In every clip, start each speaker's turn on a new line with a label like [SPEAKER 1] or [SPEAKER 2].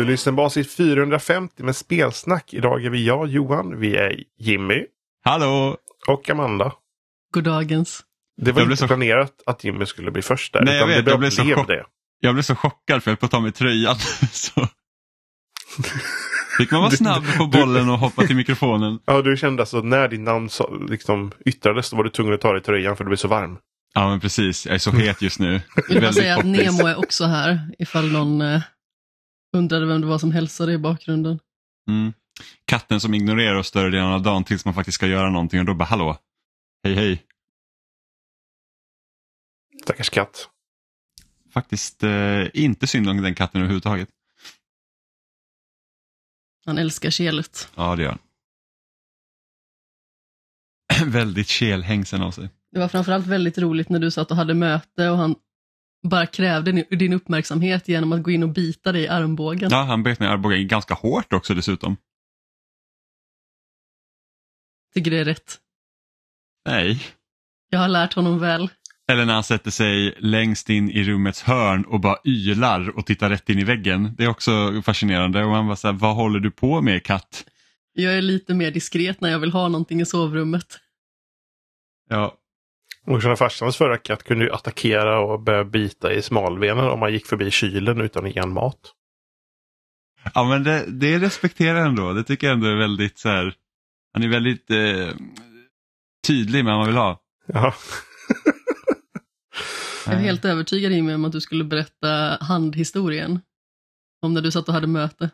[SPEAKER 1] Du lyssnar på avsnitt 450 med spelsnack. Idag är vi jag, Johan, vi är Jimmy
[SPEAKER 2] Hallå!
[SPEAKER 1] och Amanda.
[SPEAKER 3] Goddagens.
[SPEAKER 1] Det var
[SPEAKER 2] Jag
[SPEAKER 1] inte
[SPEAKER 2] så-
[SPEAKER 1] planerat att Jimmy skulle bli först där.
[SPEAKER 2] Nej, jag
[SPEAKER 1] utan
[SPEAKER 2] vet,
[SPEAKER 1] det
[SPEAKER 2] jag blev så chock-
[SPEAKER 1] det.
[SPEAKER 2] Jag blev så chockad för jag höll på att ta mig tröjan. Så. Fick man vara snabb på bollen och hoppa till mikrofonen.
[SPEAKER 1] Ja, du kände alltså när din namn sa, liksom, yttrades så var du tvungen att ta dig tröjan för du blev så varm.
[SPEAKER 2] Ja men precis, jag är så het just nu.
[SPEAKER 3] Vill bara
[SPEAKER 2] Väldigt
[SPEAKER 3] säga att. Nemo är också här ifall någon eh, undrade vem det var som hälsade i bakgrunden.
[SPEAKER 2] Mm. Katten som ignorerar oss större delen av dagen tills man faktiskt ska göra någonting och då bara hallå, hej hej.
[SPEAKER 1] Stackars katt.
[SPEAKER 2] Faktiskt eh, inte synd om den katten överhuvudtaget.
[SPEAKER 3] Han älskar kelet.
[SPEAKER 2] Ja det gör han. Väldigt kelhängsen av sig.
[SPEAKER 3] Det var framförallt väldigt roligt när du satt och hade möte och han bara krävde din- uppmärksamhet genom att gå in och bita dig i armbågen.
[SPEAKER 2] Ja, han bet mig i armbågen ganska hårt också dessutom.
[SPEAKER 3] Tycker det är rätt.
[SPEAKER 2] Nej.
[SPEAKER 3] Jag har lärt honom väl.
[SPEAKER 2] Eller när han sätter sig längst in i rummets hörn och bara ylar och tittar rätt in i väggen. Det är också fascinerande och han bara så här, vad håller du på med katt?
[SPEAKER 3] Jag är lite mer diskret när jag vill ha någonting i sovrummet.
[SPEAKER 2] Ja,
[SPEAKER 1] Och sådana farsans förra katt kunde ju attackera och börja bita i smalbenen om man gick förbi kylen utan att ge en mat.
[SPEAKER 2] ja men det, det respekterar jag ändå. Det tycker jag ändå är väldigt så här, han är väldigt eh, tydlig med vad man vill ha.
[SPEAKER 1] Ja.
[SPEAKER 3] Jag är helt övertygad Jimmy om att du skulle berätta handhistorien. Om när du satt och hade möte.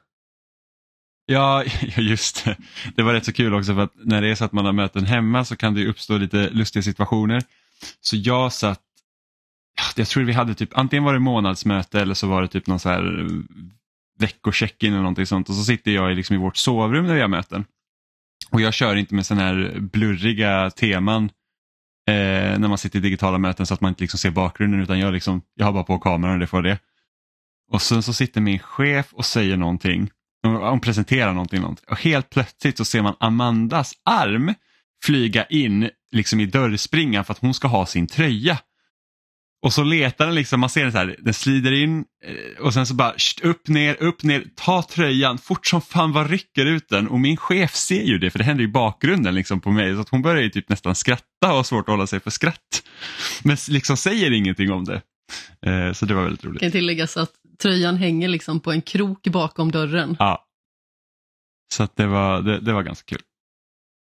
[SPEAKER 2] Ja, just det. Det var rätt så kul också för att när det är så att man har möten hemma så kan det uppstå lite lustiga situationer. Så jag satt, jag tror vi hade typ, antingen var det månadsmöte eller så var det typ någon så här eh, veckocheck-in eller någonting sånt och så sitter jag i liksom i vårt sovrum när vi har möten. Och jag kör inte med sådana här blurriga teman eh, när man sitter i digitala möten så att man inte liksom ser bakgrunden utan jag, liksom, jag har bara på kameran och det får det. Och sen så sitter min chef och säger någonting hon presenterar någonting, någonting och helt plötsligt så ser man Amandas arm flyga in liksom i dörrspringan för att hon ska ha sin tröja. Och så letar den liksom, man ser den så här, den slider in eh, och sen så bara sht, upp, ner, upp, ner, ta tröjan, fort som fan vad rycker ut den och min chef ser ju det för det händer i bakgrunden liksom på mig så att hon börjar ju typ nästan skratta och har svårt att hålla sig för skratt. Men liksom säger ingenting om det. Eh, så det var väldigt roligt.
[SPEAKER 3] Kan tilläggas att tröjan hänger liksom på en krok bakom dörren.
[SPEAKER 2] Ja. Så att det, var, det, det var ganska kul.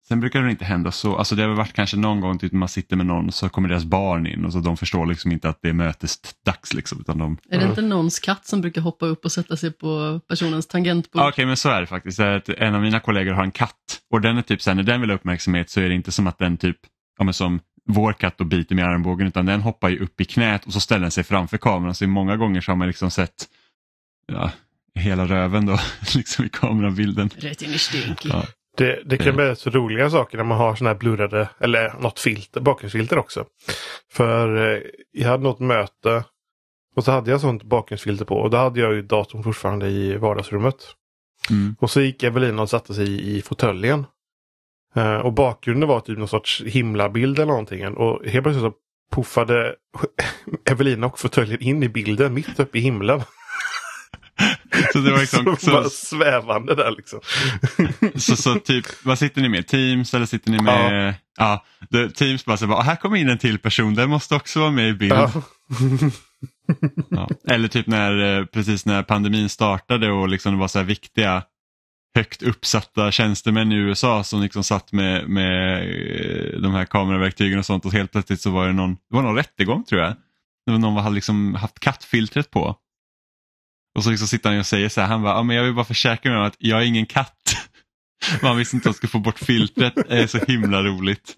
[SPEAKER 2] Sen brukar det inte hända så, alltså det har varit kanske någon gång typ man sitter med någon så kommer deras barn in och så de förstår liksom inte att det är mötesdags liksom. Utan de,
[SPEAKER 3] Är det inte någons katt som brukar hoppa upp och sätta sig på personens tangentbord?
[SPEAKER 2] Okej men så är det faktiskt. Det är att en av mina kollegor har en katt och den är typ så här, när den vill ha uppmärksamhet så är det inte som att den typ, ja men som vår katt och biter med armbågen utan den hoppar ju upp i knät och så ställer den sig framför kameran så i många gånger så har man liksom sett ja, hela röven då liksom i kamerabilden.
[SPEAKER 3] Rätt in i stinky.
[SPEAKER 2] Ja.
[SPEAKER 1] Det, det kan bli så roliga saker när man har sådana här blurrade, eller något filter, bakgrundsfilter också. För eh, jag hade något möte och så hade jag sånt bakgrundsfilter på och då hade jag ju datorn fortfarande i vardagsrummet.
[SPEAKER 2] Mm.
[SPEAKER 1] Och så gick Evelina och satte sig i, i fåtöljen. Eh, och bakgrunden var typ någon sorts himlabild eller någonting. Och helt plötsligt så puffade Evelina och fåtöljen in i bilden mitt uppe i himlen.
[SPEAKER 2] Så det var liksom,
[SPEAKER 1] så, bara svävande där liksom.
[SPEAKER 2] så, så typ, vad sitter ni med? Teams eller sitter ni med? Ja, det, Teams bara så bara, här kommer in en till person, den måste också vara med i bild.
[SPEAKER 1] Ja.
[SPEAKER 2] Ja. Eller typ när, eh, precis när pandemin startade och liksom det var så här viktiga högt uppsatta tjänstemän i USA som liksom satt med, med eh, de här kameraverktygen och sånt och helt plötsligt så var det någon, det var någon rättegång tror jag. Det var någon som hade liksom haft kattfiltret på. Och så liksom sitter han och säger så här, han bara, ja, men jag vill bara försäkra mig om att jag är ingen katt. Man visste inte att man skulle få bort filtret, det är så himla roligt.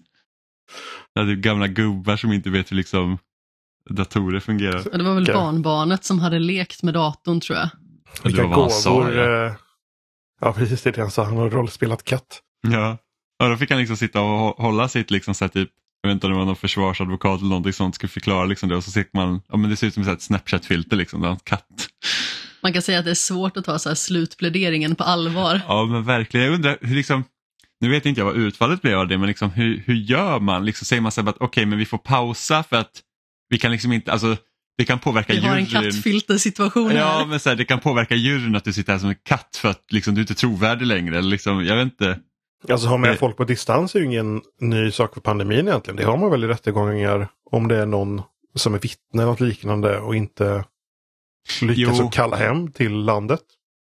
[SPEAKER 2] Det är typ gamla gubbar som inte vet hur liksom datorer fungerar.
[SPEAKER 3] Ja, Det var väl barnbarnet som hade lekt med datorn tror jag.
[SPEAKER 2] Det
[SPEAKER 1] Vilka
[SPEAKER 2] var vad han sa,
[SPEAKER 1] gåvor.
[SPEAKER 2] Ja.
[SPEAKER 1] precis det är det han sa. Han har rollspelat katt.
[SPEAKER 2] Ja. ja, då fick han liksom sitta och hå- hålla sitt, liksom, så här, typ, jag vet inte om det var någon försvarsadvokat eller någonting sånt, skulle förklara liksom det och så ser man, ja men det ser ut som ett Snapchat-filter liksom, har en katt.
[SPEAKER 3] Man kan säga att det är svårt att ta så här slutpläderingen på allvar.
[SPEAKER 2] Ja men verkligen, jag undrar hur liksom, nu vet inte jag vad utfallet blev av det, men liksom, hur, hur gör man? Liksom, säger man så här att okej, men vi får pausa för att vi kan liksom inte, alltså Det kan påverka
[SPEAKER 3] Vi har en
[SPEAKER 2] juryn.
[SPEAKER 3] kattfiltersituation här.
[SPEAKER 2] Ja, men så här, det kan påverka juryn att du sitter här som en katt för att liksom, du är inte trovärdig längre. Eller liksom, jag vet inte.
[SPEAKER 1] Alltså ha med
[SPEAKER 2] Det-
[SPEAKER 1] folk på distans är ju ingen ny sak för pandemin egentligen. Det har man väl i rättegångar om det är någon som är vittne eller något liknande och inte lyckas
[SPEAKER 2] Jo.
[SPEAKER 1] att kalla hem till landet.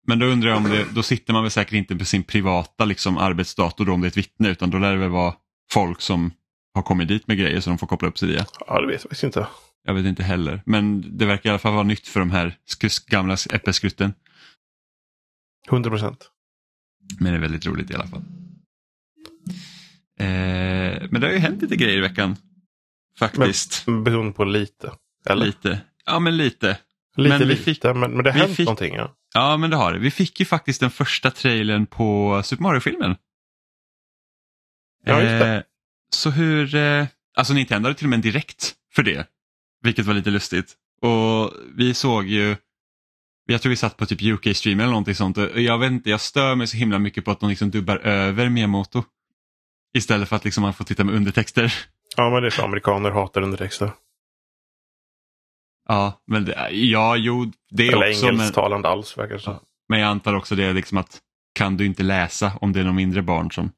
[SPEAKER 2] Men då undrar jag om det, då sitter man väl säkert inte på sin privata liksom, arbetsdator då, om det är ett vittne utan då lär det väl vara folk som har kommit dit med grejer som de får koppla upp sig via.
[SPEAKER 1] Ja, det vet jag faktiskt inte.
[SPEAKER 2] Jag vet inte heller, men det verkar i alla fall vara nytt för de här gamla äppelskrutten.
[SPEAKER 1] 100 procent.
[SPEAKER 2] Men det är väldigt roligt i alla fall. Eh, men det har ju hänt lite grejer i veckan. Faktiskt.
[SPEAKER 1] Beroende på lite. Eller? Lite.
[SPEAKER 2] Ja men lite.
[SPEAKER 1] lite,
[SPEAKER 2] men vi
[SPEAKER 1] lite
[SPEAKER 2] fick-
[SPEAKER 1] men, men det har hänt
[SPEAKER 2] fick-
[SPEAKER 1] någonting. Ja.
[SPEAKER 2] Ja men det har det. Vi fick ju faktiskt den första trailern på Super Mario-filmen.
[SPEAKER 1] Ja, just det.
[SPEAKER 2] Eh, så hur, eh, alltså Nintendo hade till och med en direkt för det. Vilket var lite lustigt. Och vi såg ju, jag tror vi satt på typ UK-stream eller någonting sånt. Och jag vet inte, jag stör mig så himla mycket på att de liksom dubbar över Miyamoto. Istället för att liksom man får titta med undertexter.
[SPEAKER 1] ja, men det är för amerikaner hatar undertexter.
[SPEAKER 2] Ja, men det, ja, jo, det är
[SPEAKER 1] Eller
[SPEAKER 2] också. Men,
[SPEAKER 1] engelsktalande alls verkar det.
[SPEAKER 2] Ja. men jag antar också det är liksom att kan du inte läsa om det är någon mindre barn som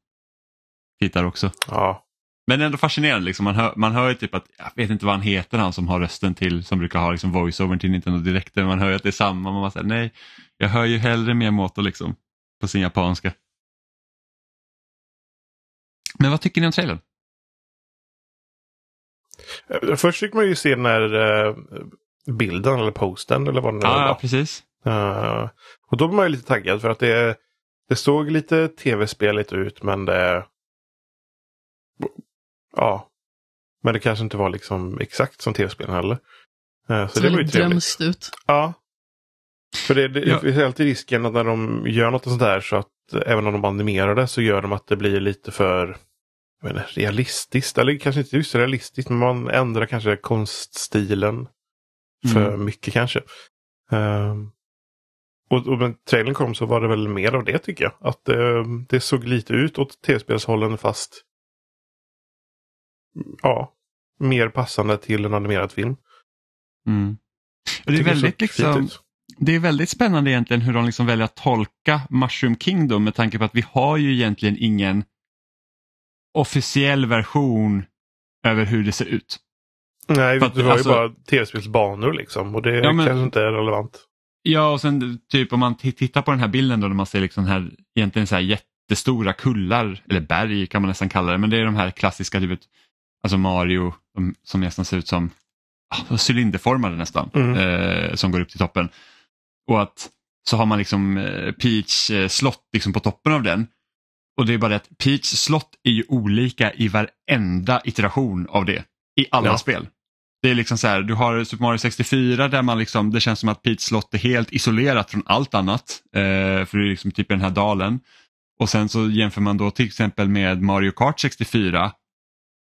[SPEAKER 2] tittar också.
[SPEAKER 1] Ja.
[SPEAKER 2] Men ändå fascinerande, liksom. man, hör, man hör ju typ att, jag vet inte vad han heter han som har rösten till, som brukar ha liksom voice-over till Nintendo Direkt, men man hör ju att det är samma, man bara säger nej, jag hör ju hellre Miyamoto liksom, på sin japanska. Men vad tycker ni om trailern?
[SPEAKER 1] Eh, Först fick man ju se den här eh, bilden eller posten eller vad det nu
[SPEAKER 2] Ja,
[SPEAKER 1] var.
[SPEAKER 2] ja, precis.
[SPEAKER 1] Eh, och då var man ju lite taggad för att det, det såg lite tv-speligt ut men det... Ja. Men det kanske inte var liksom exakt som tv-spelen heller. Eh, så
[SPEAKER 3] Så
[SPEAKER 1] det var ju trevligt.
[SPEAKER 3] ut.
[SPEAKER 1] Ja. För det, det,
[SPEAKER 2] Ja.
[SPEAKER 1] det finns alltid risken att när de gör något sånt där så att eh, även om de animerar det så gör de att det blir lite för inte, realistiskt. Eller kanske inte just realistiskt men man ändrar kanske konststilen för
[SPEAKER 2] Mm.
[SPEAKER 1] mycket kanske. Ehm, och, och när trailern kom så var det väl mer av det tycker jag. Att eh, det såg lite ut åt tv-spelshållen fast ja, mer passande till en animerad film.
[SPEAKER 2] Mm. Det, är väldigt,
[SPEAKER 1] fint
[SPEAKER 2] liksom, det är väldigt spännande egentligen hur de liksom väljer att tolka Mushroom Kingdom med tanke på att vi har ju egentligen ingen officiell version över hur det ser ut.
[SPEAKER 1] Nej,
[SPEAKER 2] För att,
[SPEAKER 1] det var
[SPEAKER 2] alltså-
[SPEAKER 1] ju bara tv-spelsbanor liksom. Och det
[SPEAKER 2] Ja, men-
[SPEAKER 1] kanske inte är relevant.
[SPEAKER 2] Ja, och sen typ om man tittar på den här bilden då, när man ser liksom här, egentligen så här jättestora kullar, eller berg kan man nästan kalla det, men det är de här klassiska, vet, alltså Mario, som nästan ser ut som ah, cylinderformade nästan,
[SPEAKER 1] Mm.
[SPEAKER 2] eh, som går upp till toppen. Och att så har man liksom eh, Peach eh, slott liksom på toppen av den. Och det är bara det att Peach slott är ju olika i varenda iteration av det, i alla
[SPEAKER 1] Ja.
[SPEAKER 2] spel. Det är liksom så här, du har Super Mario 64 där man liksom, det känns som att Peach slott är helt isolerat från allt annat. Eh, för det är liksom typ i den här dalen. Och sen så jämför man då till exempel med Mario Kart 64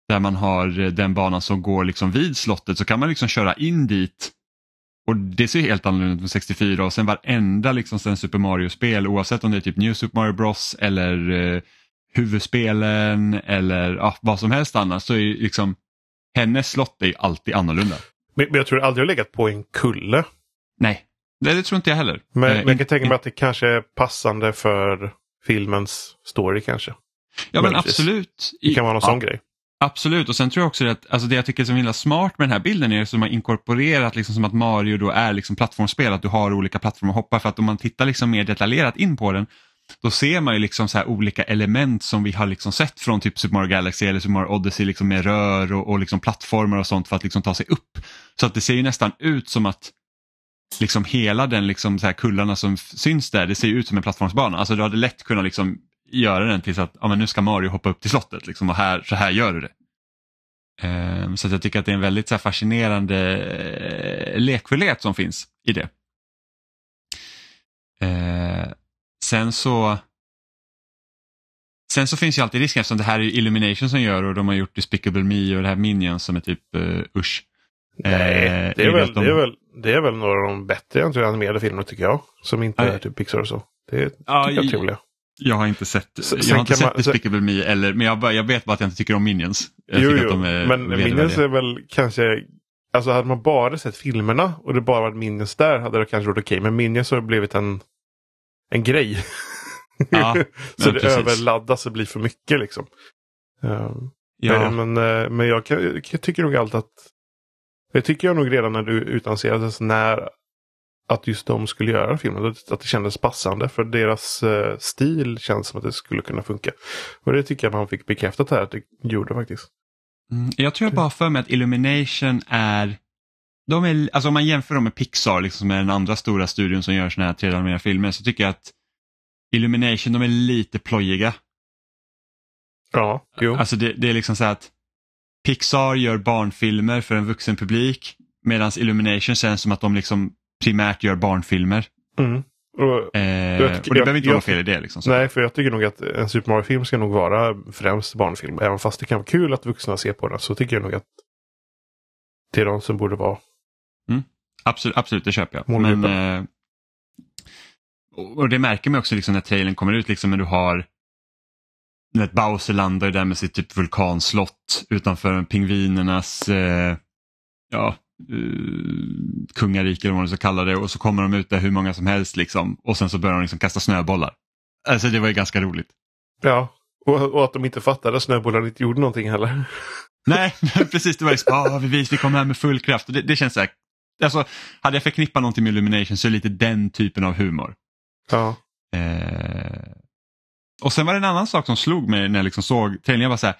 [SPEAKER 2] där man har eh, den banan som går liksom vid slottet så kan man liksom köra in dit och det ser helt annorlunda ut med 64 och sen varenda liksom sen Super Mario-spel oavsett om det är typ New Super Mario Bros eller eh, huvudspelen eller ja, vad som helst annars så är liksom hennes slott är ju alltid annorlunda.
[SPEAKER 1] Men, men jag tror aldrig har legat på en kulle.
[SPEAKER 2] Nej, det, det tror inte jag heller.
[SPEAKER 1] Men,
[SPEAKER 2] Eh,
[SPEAKER 1] men jag kan tänka mig att det kanske är passande för filmens story kanske.
[SPEAKER 2] Ja men
[SPEAKER 1] möjligtvis.
[SPEAKER 2] absolut.
[SPEAKER 1] Det kan vara någon
[SPEAKER 2] ja,
[SPEAKER 1] sån grej.
[SPEAKER 2] Absolut och sen tror jag också att alltså det jag tycker är så himla smart med den här bilden är att de har inkorporerat liksom som att Mario då är liksom plattformsspel, att du har olika plattformar att hoppa för att om man tittar liksom mer detaljerat in på den då ser man ju liksom så här olika element som vi har liksom sett från typ Super Mario Galaxy eller Super Mario Odyssey liksom med rör och, och liksom plattformar och sånt för att liksom ta sig upp. Så att det ser ju nästan ut som att liksom hela den liksom så här kullarna som syns där, det ser ju ut som en plattformsbana. Alltså du hade lätt kunnat liksom göra den till så att ja, men nu ska Mario hoppa upp till slottet liksom, och här, så här gör du det. Ehm, så att jag tycker att det är en väldigt så här, fascinerande eh, lekfullhet som finns i det. Eh, sen så Sen så finns ju alltid risken eftersom det här är Illumination som gör och de har gjort Despicable Me och det här Minions som är typ uh, usch.
[SPEAKER 1] Nej,
[SPEAKER 2] Eh,
[SPEAKER 1] det, är väl,
[SPEAKER 2] de-
[SPEAKER 1] det, är väl, det är väl några av de bättre animerade filmerna tycker jag. Som inte
[SPEAKER 2] Nej.
[SPEAKER 1] är typ Pixar och så. Det är
[SPEAKER 2] Ja,
[SPEAKER 1] jag trevliga.
[SPEAKER 2] Jag har inte sett,
[SPEAKER 1] Sen-
[SPEAKER 2] jag har inte sett
[SPEAKER 1] man-
[SPEAKER 2] Despicable Me eller, men jag, jag vet bara att jag inte tycker om Minions. Jag
[SPEAKER 1] Jo, jo. men. Minions är väl kanske Alltså hade man bara sett filmerna och det bara varit Minions där hade det kanske varit okej. Men Minions har blivit en, en grej.
[SPEAKER 2] Ja,
[SPEAKER 1] så det
[SPEAKER 2] precis.
[SPEAKER 1] överladdas och blir för mycket liksom. Um,
[SPEAKER 2] Ja,
[SPEAKER 1] Men, men, eh, jag, jag tycker nog alltid att... Det tycker jag nog redan när du utannonserades när att just de skulle göra filmen. Att det kändes passande för deras eh, stil känns som att det skulle kunna funka. Och det tycker jag man fick bekräftat här att det gjorde faktiskt.
[SPEAKER 2] Mm, Jag tror jag bara för mig att Illumination är, de är alltså om man jämför dem med Pixar, liksom, som är den andra stora studion som gör såna här 3D filmer, så tycker jag att Illumination, de är lite plojiga.
[SPEAKER 1] Ja, jo.
[SPEAKER 2] Alltså det, det är liksom så att Pixar gör barnfilmer för en vuxen publik medan Illumination känns som att de liksom primärt gör barnfilmer.
[SPEAKER 1] Mm. Och,
[SPEAKER 2] Eh,
[SPEAKER 1] Jag
[SPEAKER 2] och det
[SPEAKER 1] jag-
[SPEAKER 2] behöver inte vara
[SPEAKER 1] jag-
[SPEAKER 2] något fel i det. Liksom, så.
[SPEAKER 1] nej, för jag tycker nog att en Super Mario-film ska nog vara främst barnfilm. Även fast det kan vara kul att vuxna ser på den så tycker jag nog att det är de som borde vara.
[SPEAKER 2] Absolut, absolut, det köper jag.
[SPEAKER 1] Målgruppen.
[SPEAKER 2] Men, eh, och det märker man också liksom när trailern kommer ut, liksom när du har när Bowser landar där med sitt typ vulkanslott utanför pingvinernas eh, ja, kungarike eller vad man ska kalla det och så kommer de ut där hur många som helst liksom och sen så börjar de liksom kasta snöbollar. Alltså det var ju ganska roligt.
[SPEAKER 1] Ja, och, och att de inte fattade att snöbollarna inte gjorde någonting heller.
[SPEAKER 2] Nej, precis. Det var ju ah, vi, vi kommer här med full kraft. Och det, det känns så här, alltså, hade jag förknippat någonting med Illumination så är det lite den typen av humor.
[SPEAKER 1] Ja,
[SPEAKER 2] Eh, och sen var det en annan sak som slog mig när jag liksom såg trailern. Jag var så här,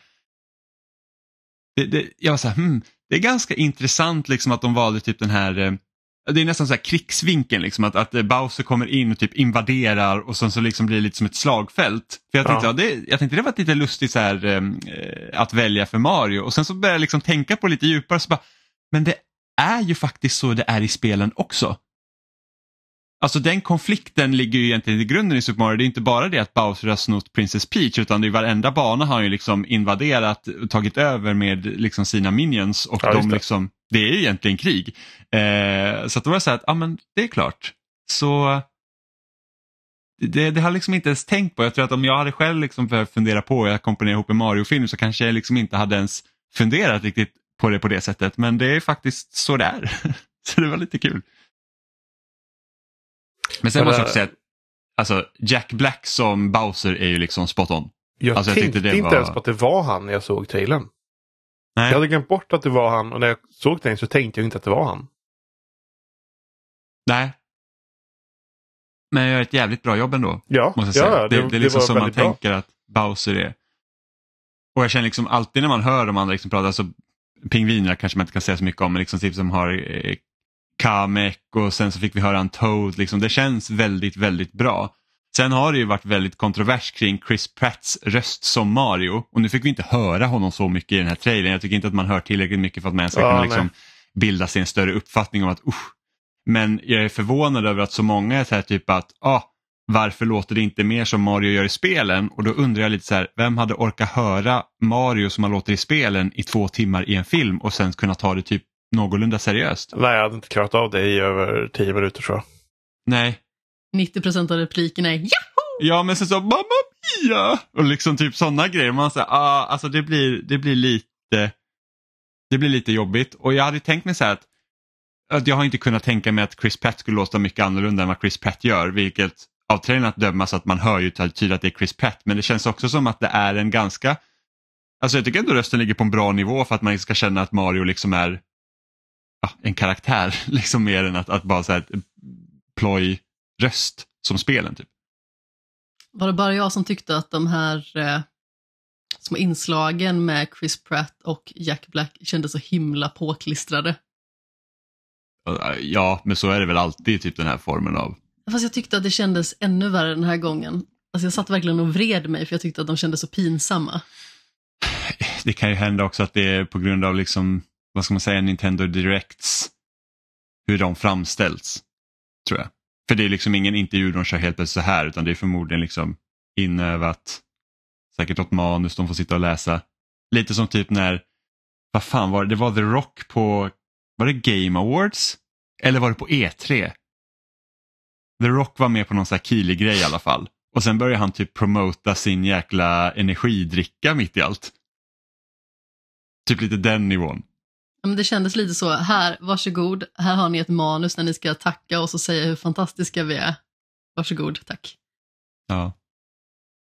[SPEAKER 2] det, det, jag var så här, hmm, det är ganska intressant liksom att de valde typ den här eh, det är nästan så här krigsvinkeln, liksom, att, att eh, Bowser kommer in och typ invaderar och sen så liksom blir det lite som ett slagfält. För jag tänkte,
[SPEAKER 1] Ja.
[SPEAKER 2] ja. det, jag tänkte det var lite lustigt så här, eh, att välja för Mario och sen så började jag liksom tänka på det lite djupare så bara, men det är ju faktiskt så det är i spelen också. Alltså den konflikten ligger ju egentligen i grunden i Super Mario. Det är inte bara det att Bowser har snott Princess Peach utan i varenda bana har han ju liksom invaderat och tagit över med liksom sina minions och
[SPEAKER 1] Ja,
[SPEAKER 2] de
[SPEAKER 1] det.
[SPEAKER 2] liksom, det är ju egentligen krig. Eh, så att då var jag så här att, ja men det är klart. Så det, det har jag liksom inte ens tänkt på. Jag tror att om jag hade själv liksom behövt fundera på att komponera ihop en Mario-film så kanske jag liksom inte hade ens funderat riktigt på det på det sättet. Men det är faktiskt så det är. så det var lite kul. Men sen
[SPEAKER 1] Men,
[SPEAKER 2] måste jag också säga att alltså, Jack Black som Bowser är ju liksom spot on.
[SPEAKER 1] jag
[SPEAKER 2] Alltså, jag
[SPEAKER 1] tänkte
[SPEAKER 2] tyckte det
[SPEAKER 1] inte
[SPEAKER 2] var-
[SPEAKER 1] ens på att det var han när jag såg trailern.
[SPEAKER 2] Nej.
[SPEAKER 1] Jag hade glömt bort att det var han och när jag såg trailern så tänkte jag inte att det var han.
[SPEAKER 2] Nej. Men jag gör ett jävligt bra jobb ändå.
[SPEAKER 1] Ja,
[SPEAKER 2] Måste jag
[SPEAKER 1] ja
[SPEAKER 2] säga.
[SPEAKER 1] ja,
[SPEAKER 2] det, det, är liksom
[SPEAKER 1] var
[SPEAKER 2] som man
[SPEAKER 1] bra.
[SPEAKER 2] tänker att Bowser är. Och jag känner liksom alltid när man hör de andra liksom prata, alltså pingvinerna kanske man inte kan säga så mycket om, men liksom typ som har eh, Kamek och sen så fick vi höra en Toad, liksom, det känns väldigt, väldigt bra. Sen har det ju varit väldigt kontrovers kring Chris Pratts röst som Mario och nu fick vi inte höra honom så mycket i den här trailern. Jag tycker inte att man hör tillräckligt mycket för att man ens ska
[SPEAKER 1] Ja,
[SPEAKER 2] kunna liksom bilda sig en större uppfattning om att usch. Men jag är förvånad över att så många är så här typ att ah, varför låter det inte mer som Mario gör i spelen? Och då undrar jag lite så här, vem hade orkat höra Mario som han låter i spelen i två timmar i en film och sen kunna ta det typ någorlunda seriöst?
[SPEAKER 1] Nej, jag hade inte klarat av det i över tio minuter tror jag.
[SPEAKER 2] Nej,
[SPEAKER 3] 90 procent av replikerna är ja!
[SPEAKER 2] Ja men sen så Mamma Mia! Och liksom typ sådana grejer. Man säger, ah, alltså det blir, det blir lite det blir lite jobbigt och jag hade tänkt mig så här att, att jag har inte kunnat tänka mig att Chris Pratt skulle låta mycket annorlunda än vad Chris Pratt gör vilket av trailern att döma så att man hör ju tydligt att det är Chris Pratt men det känns också som att det är en ganska Alltså jag tycker ändå rösten ligger på en bra nivå för att man ska känna att Mario liksom är en karaktär liksom mer än att, att bara så här ett ploj röst som spelen typ.
[SPEAKER 3] Var det bara jag som tyckte att de här eh, små inslagen med Chris Pratt och Jack Black kändes så himla påklistrade?
[SPEAKER 2] Ja, men så är det väl alltid typ den här formen av...
[SPEAKER 3] Fast jag tyckte att det kändes ännu värre den här gången. Alltså jag satt verkligen och vred mig för jag tyckte att de kändes så pinsamma.
[SPEAKER 2] Det kan ju hända också att det är på grund av liksom, vad ska man säga, Nintendo Directs, hur de framställs, tror jag. För det är liksom ingen intervju de kör helt plötsligt så här, utan det är förmodligen liksom inövat, säkert något manus de får sitta och läsa. Lite som typ när, vad fan var det, det var The Rock på, var det Game Awards? Eller var det på E3? The Rock var med på någon sån här Keely-grej i alla fall. Och sen började han typ promota sin jäkla energidricka mitt i allt. Typ lite den nivån.
[SPEAKER 3] Men det kändes lite så, här, varsågod, här har ni ett manus när ni ska tacka och så säga hur fantastiska vi är. Varsågod, tack.
[SPEAKER 2] Ja.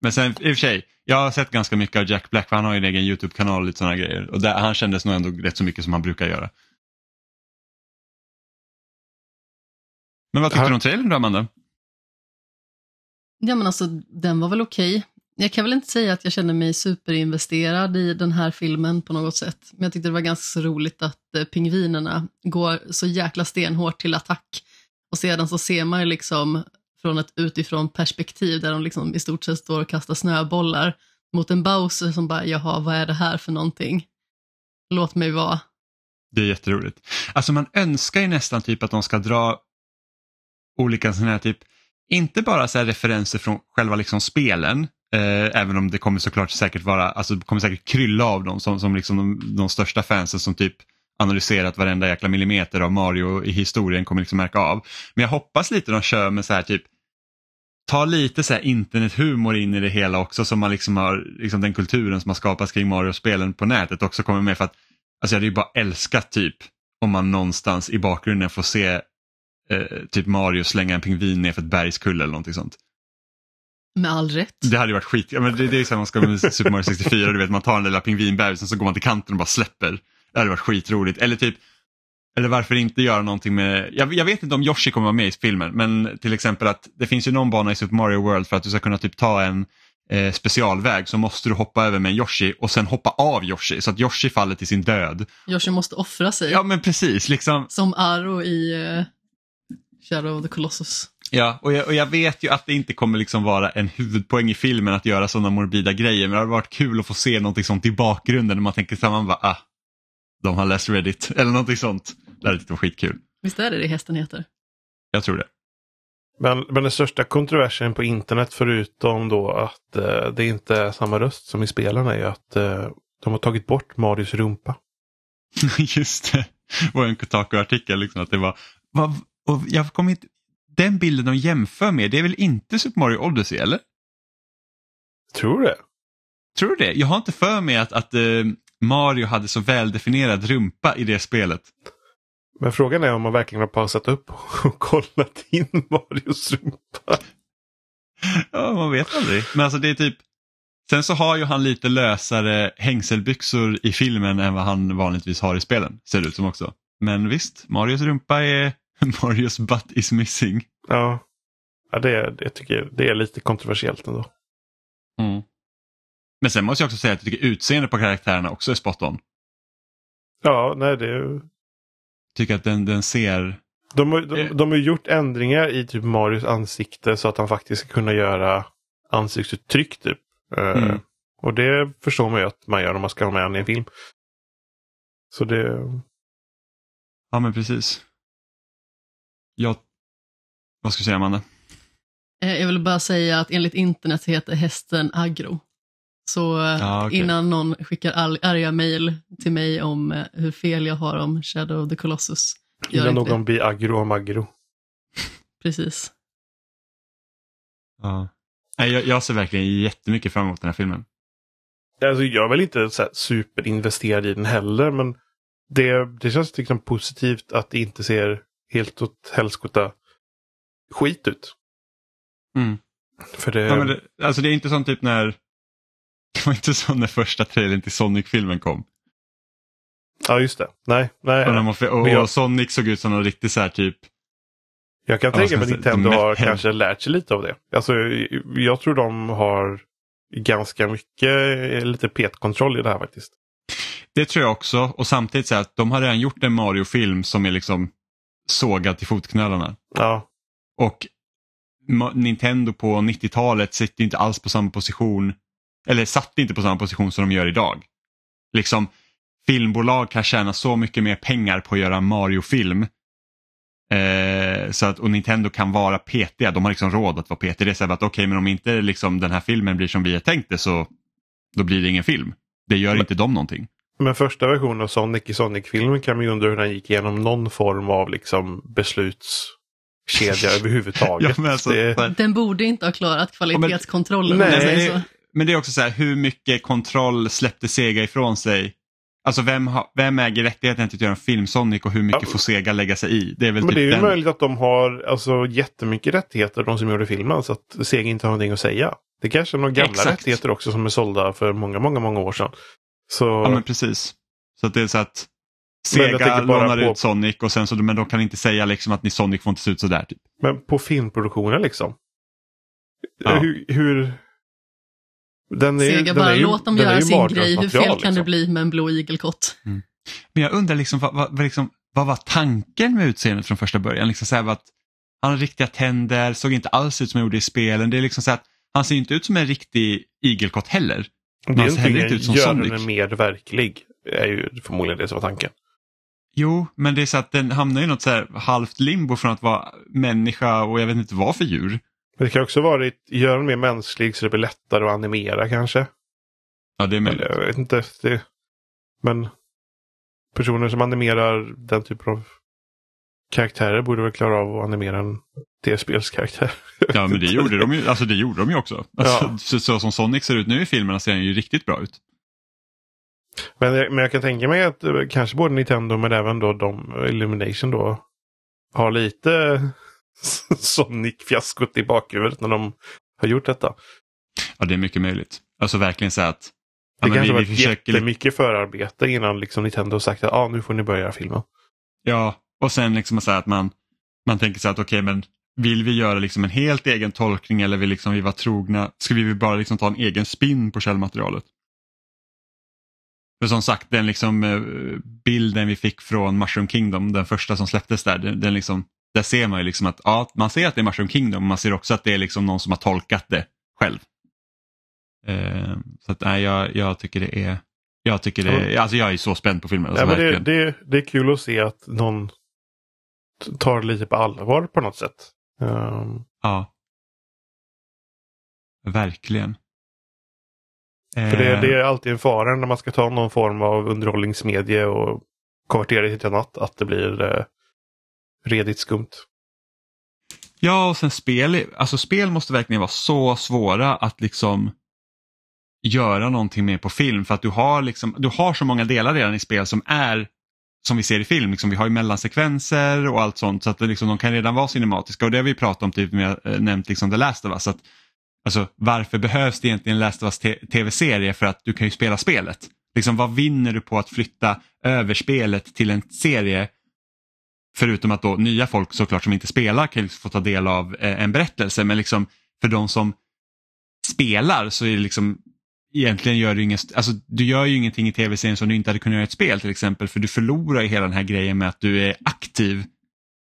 [SPEAKER 2] Men sen i och för sig, jag har sett ganska mycket av Jack Black för han har ju en egen YouTube-kanal och lite sådana grejer. Och där, han kändes nog ändå rätt så mycket som han brukar göra. Men vad tyckte du om trailern då Amanda?
[SPEAKER 3] Ja men alltså den var väl okej. Jag kan väl inte säga att jag känner mig superinvesterad i den här filmen på något sätt. Men jag tyckte det var ganska så roligt att eh, pingvinerna går så jäkla stenhårt till attack. Och sedan så ser man ju liksom från ett utifrån perspektiv där de liksom i stort sett står och kastar snöbollar mot en Bowser som bara, jaha, vad är det här för någonting? Låt mig vara.
[SPEAKER 2] Det är jätteroligt. Alltså man önskar ju nästan typ att de ska dra olika sådana här typ, inte bara så här referenser från själva liksom spelen, eh, även om det kommer såklart säkert vara, alltså det kommer säkert krylla av dem som, som liksom de, de största fansen som typ analyserat varenda jäkla millimeter av Mario i historien kommer liksom märka av. Men jag hoppas lite de kör med så här typ ta lite så här internethumor in i det hela också som man liksom har, liksom den kulturen som har skapats kring Mario-spelen på nätet också kommer med för att alltså jag hade ju bara älskat typ om man någonstans i bakgrunden får se eh, typ Mario slänga en pingvin ner för ett bergskulle eller någonting sånt.
[SPEAKER 3] Med all rätt.
[SPEAKER 2] Det hade ju varit skit, ja, men det, det är så här man ska med Super Mario 64, du vet man tar den lilla pingvinbebisen så går man till kanten och bara släpper. Det hade varit skitroligt. Eller typ, eller varför inte göra någonting med, jag, jag vet inte om Yoshi kommer vara med i filmen, men till exempel att det finns ju någon bana i Super Mario World för att du ska kunna typ ta en eh, specialväg så måste du hoppa över med en Yoshi och sen hoppa av Yoshi så att Yoshi faller till sin död.
[SPEAKER 3] Yoshi måste offra sig.
[SPEAKER 2] Ja men precis, liksom.
[SPEAKER 3] Som Aro i eh, Shadow of the Colossus.
[SPEAKER 2] Ja, och jag, och jag vet ju att det inte kommer liksom vara en huvudpoäng i filmen att göra sådana morbida grejer, men det hade varit kul att få se någonting sånt i bakgrunden när man tänker samman bara, ah, de har läst Reddit eller någonting sånt. Det hade varit skitkul.
[SPEAKER 3] Visst är det det hästen heter?
[SPEAKER 2] Jag tror det.
[SPEAKER 1] Men, men den största kontroversen på internet förutom då att eh, det inte är samma röst som i spelen är ju att eh, de har tagit bort Marios rumpa.
[SPEAKER 2] Just det, och en Kotaku-artikel liksom att det var, vad, och jag kommer inte, den bilden de jämför med, det är väl inte Super Mario Odyssey eller?
[SPEAKER 1] Tror du det?
[SPEAKER 2] Tror du det? Jag har inte för mig att, att eh, Mario hade så väldefinierad rumpa i det spelet.
[SPEAKER 1] Men frågan är om man verkligen har pausat upp och kollat in Marios rumpa.
[SPEAKER 2] Ja, man vet aldrig. Men alltså det är typ, sen så har ju han lite lösare hängselbyxor i filmen än vad han vanligtvis har i spelen, ser det ut som också. Men visst, Marios rumpa är, Marios butt is missing.
[SPEAKER 1] Ja, ja det, är- det tycker jag det är lite kontroversiellt ändå.
[SPEAKER 2] Mm. Men sen måste jag också säga att jag tycker utseendet på karaktärerna också är spot on.
[SPEAKER 1] Ja, nej det
[SPEAKER 2] Tycker att den, den ser,
[SPEAKER 1] de, har- de, de har gjort ändringar i typ Marios ansikte så att han faktiskt ska kunna göra ansiktsuttryck typ. Eh,
[SPEAKER 2] Mm.
[SPEAKER 1] Och det förstår man ju att man gör om man ska ha med honom i en film. Så det,
[SPEAKER 2] ja men precis. Jag, vad ska jag säga Amanda?
[SPEAKER 3] Eh, Jag vill bara säga att enligt internet så heter hästen Agro. Så eh,
[SPEAKER 2] Ja, okej.
[SPEAKER 3] innan någon skickar all, arga mejl till mig om eh, hur fel jag har om Shadow of the Colossus.
[SPEAKER 1] Innan någon
[SPEAKER 3] det.
[SPEAKER 1] blir aggro om aggro.
[SPEAKER 3] Precis.
[SPEAKER 2] Ja. Jag, jag ser verkligen jättemycket fram emot den här filmen.
[SPEAKER 1] Alltså, jag är väl inte så här superinvesterad i den heller men det, det känns liksom positivt att det inte ser helt åt helskotta skit ut.
[SPEAKER 2] Mm.
[SPEAKER 1] För det,
[SPEAKER 2] Ja, det, alltså det är inte som typ när det var inte som när första trailern till Sonic-filmen kom.
[SPEAKER 1] ja just det. Nej, nej.
[SPEAKER 2] Och, man, och,
[SPEAKER 1] jag-
[SPEAKER 2] och Sonic såg ut som någon riktig så här typ
[SPEAKER 1] Jag kan tänka mig att Nintendo har
[SPEAKER 2] mest-
[SPEAKER 1] kanske lärt sig lite av det. Alltså, jag tror de har ganska mycket eh, lite petkontroll i det här faktiskt.
[SPEAKER 2] Det tror jag också och samtidigt så att de har redan gjort en Mario-film som är liksom sågad till fotknölarna.
[SPEAKER 1] Ja,
[SPEAKER 2] Och Nintendo på 90-talet sitter inte alls på samma position, eller satt inte på samma position som de gör idag. Liksom, filmbolag kan tjäna så mycket mer pengar på att göra Mario-film. Eh, så att, och Nintendo kan vara petiga, de har liksom råd att vara petiga. Det är så här att okej, men om inte liksom, den här filmen blir som vi har tänkt det så då blir det ingen film. Det gör
[SPEAKER 1] Men-
[SPEAKER 2] inte de någonting.
[SPEAKER 1] Men första versionen av Sonic i Sonic-filmen kan man ju undra hur den gick igenom någon form av liksom beslutskedja överhuvudtaget.
[SPEAKER 2] Ja, men alltså,
[SPEAKER 1] det,
[SPEAKER 3] Den borde inte ha klarat kvalitetskontrollen. om
[SPEAKER 1] Nej,
[SPEAKER 2] men, det, men det är också så här, hur mycket kontroll släppte Sega ifrån sig? Alltså vem, ha, vem äger rättigheten till att göra en film Sonic och hur mycket
[SPEAKER 1] Ja.
[SPEAKER 2] får Sega lägga sig i? Det är väl
[SPEAKER 1] Men
[SPEAKER 2] typ
[SPEAKER 1] det är ju
[SPEAKER 2] den...
[SPEAKER 1] möjligt att de har alltså, jättemycket rättigheter, de som gjorde filmen, så att Sega inte har någonting att säga. Det kanske är några gamla
[SPEAKER 2] Exakt.
[SPEAKER 1] rättigheter också som är sålda för många, många, många år sedan. Så,
[SPEAKER 2] Ja men precis. Så att det är så att Sega lånar
[SPEAKER 1] på-
[SPEAKER 2] ut Sonic och sen så, men de kan inte säga liksom att ni Sonic får inte se ut sådär. Typ.
[SPEAKER 1] Men på filmproduktionen liksom.
[SPEAKER 2] Ja.
[SPEAKER 1] Hur, hur... Den är,
[SPEAKER 3] Sega
[SPEAKER 1] den
[SPEAKER 3] bara,
[SPEAKER 1] är ju,
[SPEAKER 3] låt dem
[SPEAKER 1] den är
[SPEAKER 3] göra sin grej. Hur fel kan det
[SPEAKER 1] liksom.
[SPEAKER 3] bli med en blå igelkott?
[SPEAKER 2] Men jag undrar liksom vad, vad, liksom, vad var tanken med utseendet från första början? Liksom så här, att han har riktiga tänder, såg inte alls ut som han gjorde i spelen. Det är liksom så här, att han ser inte ut som en riktig igelkott heller.
[SPEAKER 1] Det är
[SPEAKER 2] ser heller
[SPEAKER 1] inte
[SPEAKER 2] ut som
[SPEAKER 1] gör
[SPEAKER 2] Sonic.
[SPEAKER 1] den mer verklig. är ju förmodligen det som var tanken.
[SPEAKER 2] Jo, men det är så att den hamnar i något så här halvt limbo från att vara människa och jag vet inte vad för djur.
[SPEAKER 1] Men det kan också vara gör den mer mänsklig så det blir lättare att animera kanske.
[SPEAKER 2] Ja, det är möjligt.
[SPEAKER 1] Eller, jag vet inte. Det, men personer som animerar den typen av karaktärer borde väl klara av att animera en tv-spelskaraktär.
[SPEAKER 2] Ja, men det gjorde de ju, alltså det gjorde de ju också. Alltså,
[SPEAKER 1] Ja.
[SPEAKER 2] så, så som Sonic ser ut nu i filmerna ser han ju riktigt bra ut.
[SPEAKER 1] Men, jag- men jag kan tänka mig att eh, kanske både Nintendo men även då de, Illumination då, har lite Sonic-fiaskot i bakhuvudet när de har gjort detta.
[SPEAKER 2] Ja, det är mycket möjligt. Alltså verkligen så att
[SPEAKER 1] Det kanske
[SPEAKER 2] vi,
[SPEAKER 1] var
[SPEAKER 2] vi
[SPEAKER 1] ett
[SPEAKER 2] försöker,
[SPEAKER 1] jättemycket förarbete innan liksom Nintendo sagt att ah, nu får ni börja filmen.
[SPEAKER 2] Ja, och sen liksom så att man, man tänker så att okej, men vill vi göra liksom en helt egen tolkning eller vill liksom vi vara trogna? Ska vi bara liksom ta en egen spin på källmaterialet? För som sagt, den liksom eh, bilden vi fick från Mushroom Kingdom, den första som släpptes där, den, den liksom, där ser man ju liksom att ja, man ser att det är Mushroom Kingdom, men man ser också att det är liksom någon som har tolkat det själv. Eh, så att nej, jag, jag tycker det är, jag tycker det är, alltså jag är så spänd på filmen. Alltså,
[SPEAKER 1] Ja, men det, det, det är kul att se att någon tar det lite på allvar på något sätt. Ehm,
[SPEAKER 2] Ja. Verkligen.
[SPEAKER 1] För det,
[SPEAKER 2] Eh,
[SPEAKER 1] det är alltid en fara när man ska ta någon form av underhållningsmedie och konvertera det till annat. Att det blir eh, redigt skumt.
[SPEAKER 2] Ja, och sen spel, alltså spel måste verkligen vara så svåra att liksom göra någonting med på film för att du har, liksom, du har så många delar redan i spel som är som vi ser i film. Liksom, vi har ju mellansekvenser och allt sånt så att det liksom, de kan redan vara cinematiska och det har vi pratat om typ med äh, nämnt liksom The Last of Us. Att, alltså, varför behövs det egentligen Last of Us tv-serie för att du kan ju spela spelet? Liksom, vad vinner du på att flytta över spelet till en serie Förutom att då nya folk såklart som inte spelar kan ju liksom få ta del av eh, en berättelse men liksom för de som spelar så är det liksom egentligen gör du ingen, alltså du gör ju ingenting i tv-serien som du inte hade kunnat göra i ett spel till exempel för du förlorar ju hela den här grejen med att du är aktiv.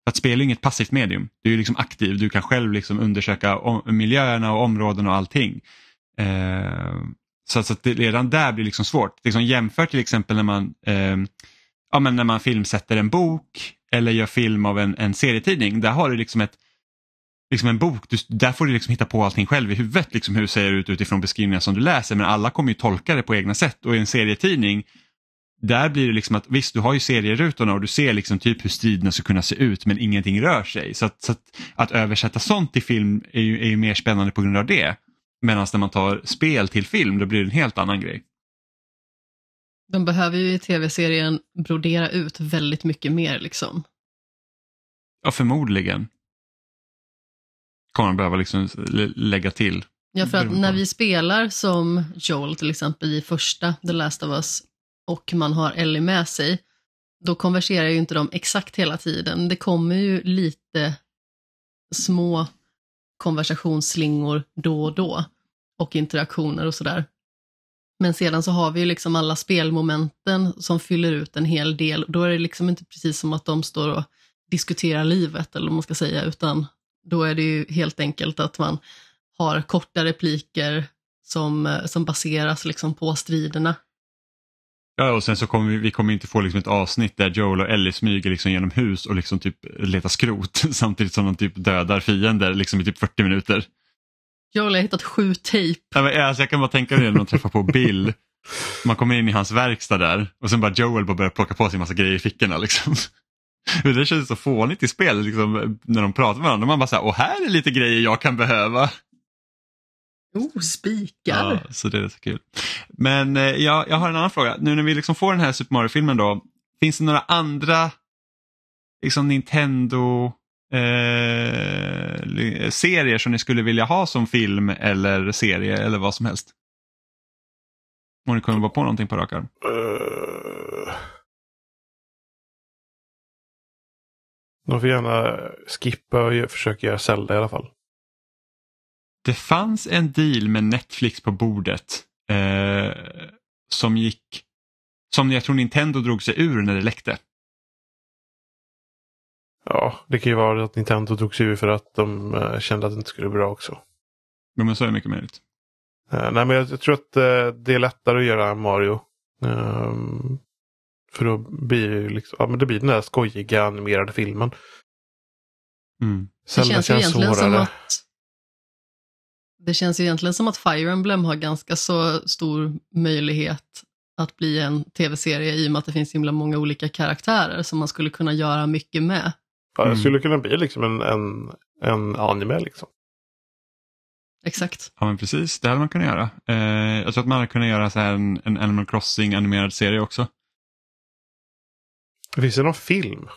[SPEAKER 2] För att spela är inget passivt medium, du är liksom aktiv, du kan själv liksom undersöka om, miljöerna och områdena och allting. Eh, så, så att det, redan där blir det liksom svårt. Liksom jämför till exempel när man, eh, ja, men när man filmsätter en bok eller gör film av en, en serietidning. Där har du liksom ett liksom en bok, du, där får du liksom hitta på allting själv i huvudet, liksom hur det ser ut utifrån beskrivningar som du läser, men alla kommer ju tolka det på egna sätt och i en serietidning där blir det liksom att visst, du har ju serierutorna och du ser liksom typ hur striderna ska kunna se ut men ingenting rör sig. Så att, så att, att översätta sånt till film är ju, är ju mer spännande på grund av det. Medan när man tar spel till film då blir det en helt annan grej.
[SPEAKER 3] De behöver ju i tv-serien brodera ut väldigt mycket mer liksom.
[SPEAKER 2] Ja, förmodligen. Kommer man behöva liksom lä- lägga till.
[SPEAKER 3] Ja, för att när vi spelar som Joel till exempel i första The Last of Us och man har Ellie med sig, då konverserar ju inte de exakt hela tiden. Det kommer ju lite små konversationsslingor då och då och interaktioner och sådär. Men sedan så har vi ju liksom alla spelmomenten som fyller ut en hel del. Då är det liksom inte precis som att de står och diskuterar livet eller vad man ska säga, utan då är det ju helt enkelt att man har korta repliker som, eh, som baseras liksom på striderna.
[SPEAKER 2] Ja, och sen så kommer vi, vi kommer inte få liksom ett avsnitt där Joel och Ellie smyger liksom genom hus och liksom typ letar skrot samtidigt som de typ dödar fiender liksom i typ 40 minuter.
[SPEAKER 3] Joel har hittat sju tejp.
[SPEAKER 2] Ja, men, alltså, jag kan bara tänka mig det när de träffar på Bill. Man kommer in i hans verkstad där och sen bara Joel bara börjar plocka på sig en massa grejer i fickorna. Liksom. Men Det känns så fånigt i spel liksom, när de pratar med varandra. Man bara så här, och här är lite grejer jag kan behöva.
[SPEAKER 3] Oh, spikar!
[SPEAKER 2] Ja, så det är så kul. Men eh, jag, jag har en annan fråga. Nu när vi liksom får den här Super Mario-filmen då. Finns det några andra liksom Nintendo eh, serier som ni skulle vilja ha som film eller serie eller vad som helst? Om ni kommer vara på någonting på rak arm.
[SPEAKER 1] Uh... De får gärna skippa och försöka göra Zelda i alla fall.
[SPEAKER 2] Det fanns en deal med Netflix på bordet eh, som gick som jag tror Nintendo drog sig ur när det läckte.
[SPEAKER 1] Ja, det kan ju vara att Nintendo drog sig ur för att de uh, kände att det inte skulle bli bra också.
[SPEAKER 2] Ja, men så är det mycket möjligt.
[SPEAKER 1] Uh, nej, men jag, jag tror att uh, det är lättare att göra Mario. Um, för då blir det, liksom, ja, men det blir den där skojiga animerade filmen.
[SPEAKER 2] Mm.
[SPEAKER 3] Det känns, ju egentligen som att det känns ju egentligen som att Fire Emblem har ganska så stor möjlighet att bli en tv-serie i och med att det finns himla många olika karaktärer som man skulle kunna göra mycket med.
[SPEAKER 1] Ja, det skulle kunna bli liksom en, en, en anime liksom.
[SPEAKER 3] Exakt.
[SPEAKER 2] Ja men precis, det hade man kunnat göra. Eh, jag tror att man hade kunnat göra så här en, en Animal Crossing animerad serie också.
[SPEAKER 1] Finns det någon film?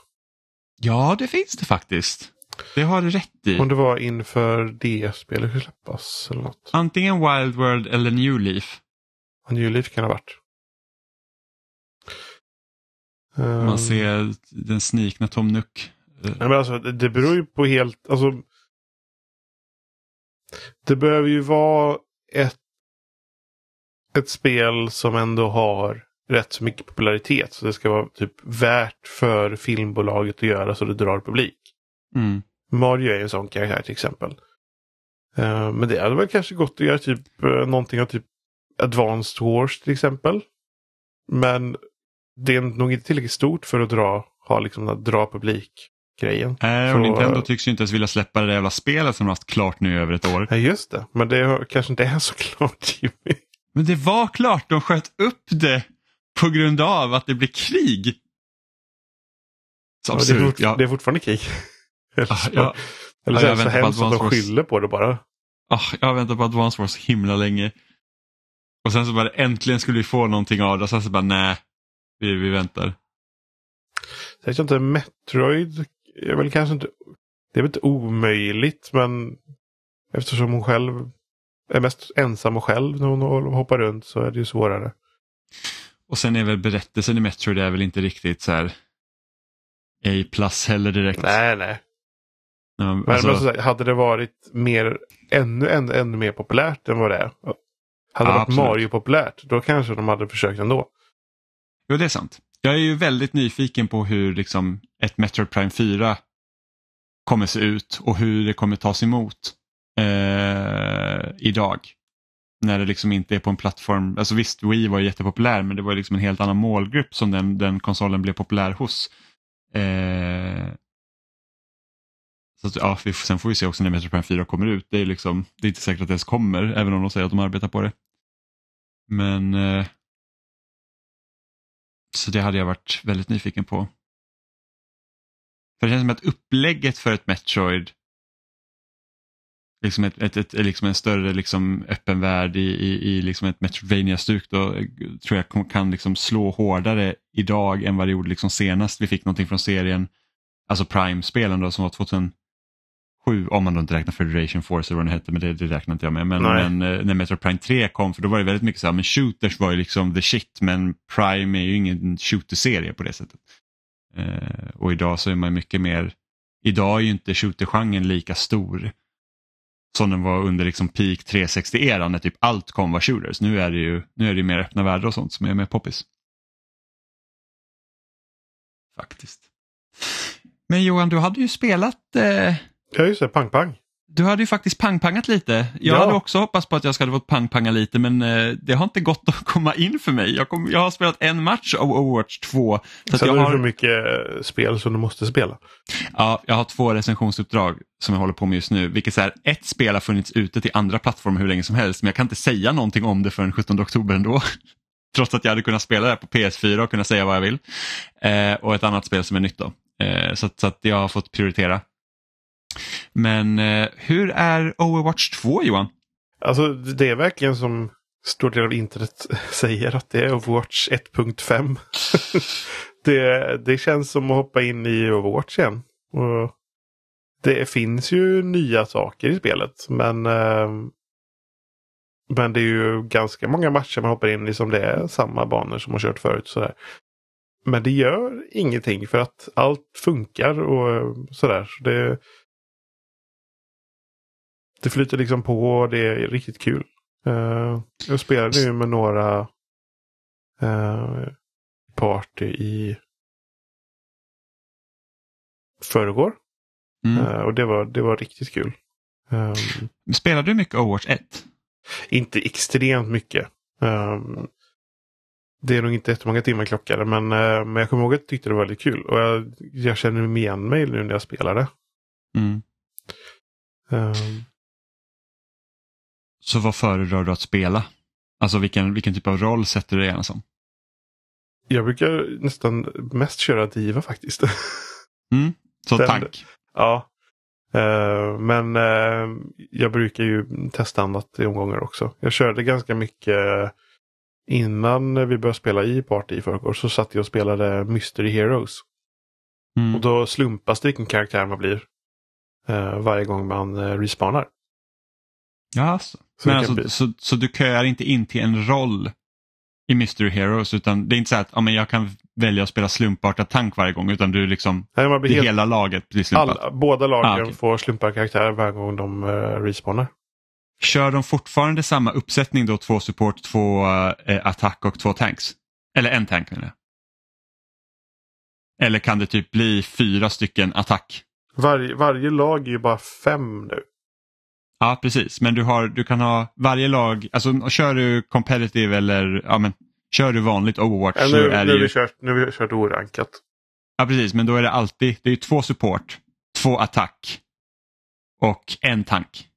[SPEAKER 2] Ja, det finns det faktiskt. Det har du rätt i.
[SPEAKER 1] Om det var inför DS-spelet skulle släppas eller något.
[SPEAKER 2] Antingen Wild World eller New Leaf.
[SPEAKER 1] New Leaf kan det ha varit.
[SPEAKER 2] Man
[SPEAKER 1] Um,
[SPEAKER 2] ser den snikna Tom Nook.
[SPEAKER 1] Nej, men alltså, det, det beror ju på helt... Alltså, det behöver ju vara ett, ett spel som ändå har rätt så mycket popularitet. Så det ska vara typ värt för filmbolaget att göra så det drar publik.
[SPEAKER 2] Mm.
[SPEAKER 1] Mario är en sån karaktär till exempel. Eh, men det hade väl kanske gått att göra typ uh, någonting av typ Advanced Wars till exempel. Men det är nog inte tillräckligt stort för att dra, ha liksom att dra publik-grejen.
[SPEAKER 2] Äh,
[SPEAKER 1] Så-
[SPEAKER 2] och Nintendo tycks ju inte ens vilja släppa det där jävla spelet som de har haft klart nu i över ett år.
[SPEAKER 1] Ja just det, men det kanske inte är så klart Jimmy.
[SPEAKER 2] Men det var klart, de sköt upp det på grund av att det blir krig. Så
[SPEAKER 1] Ja, det, är fort,
[SPEAKER 2] Ja,
[SPEAKER 1] det är fortfarande krig. eller så,
[SPEAKER 2] ja.
[SPEAKER 1] eller
[SPEAKER 2] Ja,
[SPEAKER 1] så det så
[SPEAKER 2] väntar på
[SPEAKER 1] hemskt att de skyller på det bara.
[SPEAKER 2] Ah, jag har väntat på Advance Wars så himla länge. Och sen så bara äntligen skulle vi få någonting av det och sen så bara nej, vi, vi väntar.
[SPEAKER 1] Jag vet inte, Metroid är väl kanske inte... Det är väl inte omöjligt men eftersom hon själv är mest ensam och själv när hon hoppar runt så är det ju svårare.
[SPEAKER 2] Och sen är väl berättelsen i Metroid är väl inte riktigt så här A plus heller direkt.
[SPEAKER 1] Nej, nej.
[SPEAKER 2] Ja,
[SPEAKER 1] Men
[SPEAKER 2] alltså,
[SPEAKER 1] men så, hade det varit mer, ännu, ännu, ännu mer populärt än vad det är. Hade det
[SPEAKER 2] Ja,
[SPEAKER 1] varit
[SPEAKER 2] absolut.
[SPEAKER 1] Mario populärt, då kanske de hade försökt ändå.
[SPEAKER 2] Jo, det är sant. Jag är ju väldigt nyfiken på hur liksom, ett Metroid Prime 4 kommer se ut och hur det kommer tas emot eh, idag. När det liksom inte är på en plattform, alltså visst Wii var jättepopulär men det var liksom en helt annan målgrupp som den, den konsolen blev populär hos. Eh, så att, ja, vi, sen får vi se också när Metroid Prime 4 kommer ut. Det är, liksom, det är inte säkert att det ens kommer även om de säger att de arbetar på det. Men eh, så det hade jag varit väldigt nyfiken på. För det känns som att upplägget för ett Metroid, liksom, ett, ett, ett, liksom en större liksom, öppen värld i, i, i liksom ett Metroidvania-stuk då eh, tror jag kan- liksom slå hårdare idag än vad det gjorde liksom senast vi fick någonting från serien, alltså Prime-spelen då som var 2007, om man då inte räknar Federation Force eller vad den hette, men det, det räknar inte jag med. Men, men eh, när Metroid Prime 3 kom, för då var det väldigt mycket så här, men shooters var ju liksom the shit, men Prime är ju ingen shooter-serie på det sättet. Eh, och idag så är man mycket mer, idag är ju inte shooter-genren lika stor som den var under liksom peak 360-eran när typ allt kom var shooters. Nu är det ju nu är det mer öppna världar och sånt som är mer poppis. Faktiskt. Men Johan, du hade ju spelat eh,
[SPEAKER 1] Ja just det, pang pang
[SPEAKER 2] du hade ju faktiskt pangpangat lite. Jag
[SPEAKER 1] Ja.
[SPEAKER 2] hade också hoppats på att jag skulle fått pangpanga lite men eh, det har inte gått att komma in för mig. Jag, kom, jag har spelat en match av Overwatch 2. Så att
[SPEAKER 1] Sen
[SPEAKER 2] jag,
[SPEAKER 1] är det för
[SPEAKER 2] har,
[SPEAKER 1] mycket eh, spel som du måste spela.
[SPEAKER 2] ja, jag har två recensionsuppdrag som jag håller på med just nu. Vilket är ett spel har funnits ute till andra plattformar hur länge som helst men jag kan inte säga någonting om det förrän 17 oktober ändå. Trots att jag hade kunnat spela det på PS4 och kunna säga vad jag vill. Eh, och ett annat spel som är nytt då. Eh, så, så att jag har fått prioritera. Men eh, hur är Overwatch 2 Johan?
[SPEAKER 1] Alltså det är verkligen som stor del av internet säger att det är Overwatch 1.5. det, det känns som att hoppa in i Overwatch igen. Och det finns ju nya saker i spelet men eh, men det är ju ganska många matcher man hoppar in i som det är samma banor som man kört förut. Sådär. Men det gör ingenting för att allt funkar och sådär. Så det, det flyter liksom på och det är riktigt kul. Uh, jag spelade ju med några uh, party i förrgår. Mm. Uh, och det var, det var riktigt kul.
[SPEAKER 2] Um, Spelade du mycket Overwatch 1?
[SPEAKER 1] Inte extremt mycket. Um, det är nog inte jättemånga timmar klockade men, men jag kommer ihåg att jag tyckte det var väldigt kul. Och jag, jag känner igen mig nu när jag spelar det. Mm.
[SPEAKER 2] Um, så vad föredrar du att spela? Alltså vilken, vilken typ av roll sätter du dig gärna som?
[SPEAKER 1] Jag brukar nästan mest köra Diva faktiskt.
[SPEAKER 2] Mm, så Den, tank?
[SPEAKER 1] Ja. Uh, men uh, jag brukar ju testa annat i omgångar också. Jag körde ganska mycket innan vi började spela i Party i förrgår så satt jag och spelade Mystery Heroes. Mm. Och då slumpas det vilken karaktär man blir uh, varje gång man uh, respawnar.
[SPEAKER 2] Ja, alltså. Så, Men alltså, så, så du köar inte in till en roll i Mystery Heroes utan det är inte så att ja, men jag kan välja att spela slumpartad tank varje gång utan du liksom, Nej, man blir helt, hela laget blir slumpat. Alla,
[SPEAKER 1] båda lagen ah, okay. får slumpade karaktärer varje gång de uh, respawnar.
[SPEAKER 2] Kör de fortfarande samma uppsättning då, två support, två uh, attack och två tanks? Eller en tank menar jag. Eller kan det typ bli fyra stycken attack?
[SPEAKER 1] Varje, varje lag är ju bara fem nu.
[SPEAKER 2] Ja, precis. Men du, har, du kan ha varje lag, alltså kör du competitive eller ja, men, kör du vanligt Overwatch ja,
[SPEAKER 1] nu,
[SPEAKER 2] så
[SPEAKER 1] är nu, det ju... vi kört, nu har vi kört orankat.
[SPEAKER 2] Ja, precis. Men då är det alltid, det är två support, två attack och en tank.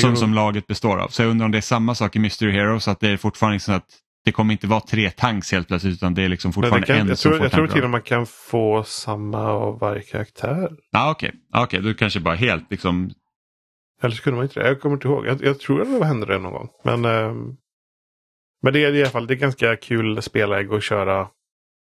[SPEAKER 2] Som, som laget består av. Så jag undrar om det är samma sak i Mystery Heroes, att det är fortfarande liksom att det kommer inte vara tre tanks helt plötsligt utan det är liksom fortfarande kan, en
[SPEAKER 1] jag som tror, får Jag tror till och med man kan få samma av varje karaktär.
[SPEAKER 2] Ah, Okej, okay. okay, du kanske bara helt liksom...
[SPEAKER 1] Eller så kunde man inte det. Jag kommer inte ihåg. Jag, jag tror att det hände det någon gång. Men, eh, men det är i alla fall det är ganska kul spelläge att köra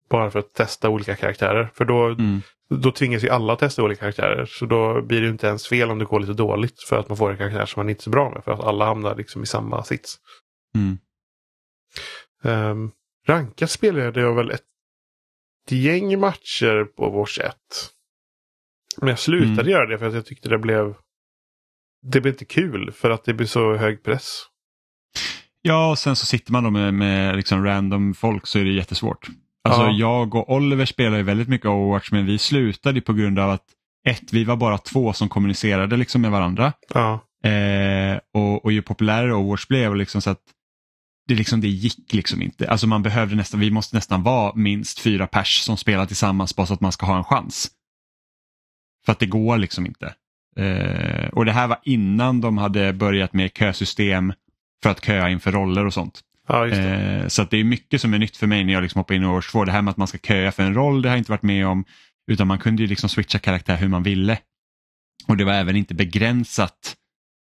[SPEAKER 1] bara för att testa olika karaktärer. För då, mm. då tvingas ju alla testa olika karaktärer. Så då blir det inte ens fel om det går lite dåligt för att man får en karaktär som man inte är så bra med. För att alla hamnar liksom i samma sits. Mm. Um, rankat spelade jag väl ett gäng matcher på Watch 1. Men jag slutade mm. göra det för att jag tyckte det blev det blev inte kul för att det blir så hög press.
[SPEAKER 2] Ja, och sen så sitter man då med, med liksom random folk så är det jättesvårt. Alltså ja. jag och Oliver spelar ju väldigt mycket Overwatch men vi slutade på grund av att ett, vi var bara två som kommunicerade liksom med varandra. Ja. Eh, och, och ju populärare Overwatch blev liksom så att det, liksom, det gick liksom inte. Alltså man behövde nästan, vi måste nästan vara minst fyra pers som spelar tillsammans bara så att man ska ha en chans. För att det går liksom inte. Eh, och det här var innan de hade börjat med kösystem för att köa inför roller och sånt. Ja, eh, så att det är mycket som är nytt för mig när jag liksom hoppar in i års två. Det här med att man ska köa för en roll, det har jag inte varit med om. Utan man kunde ju liksom switcha karaktär hur man ville. Och det var även inte begränsat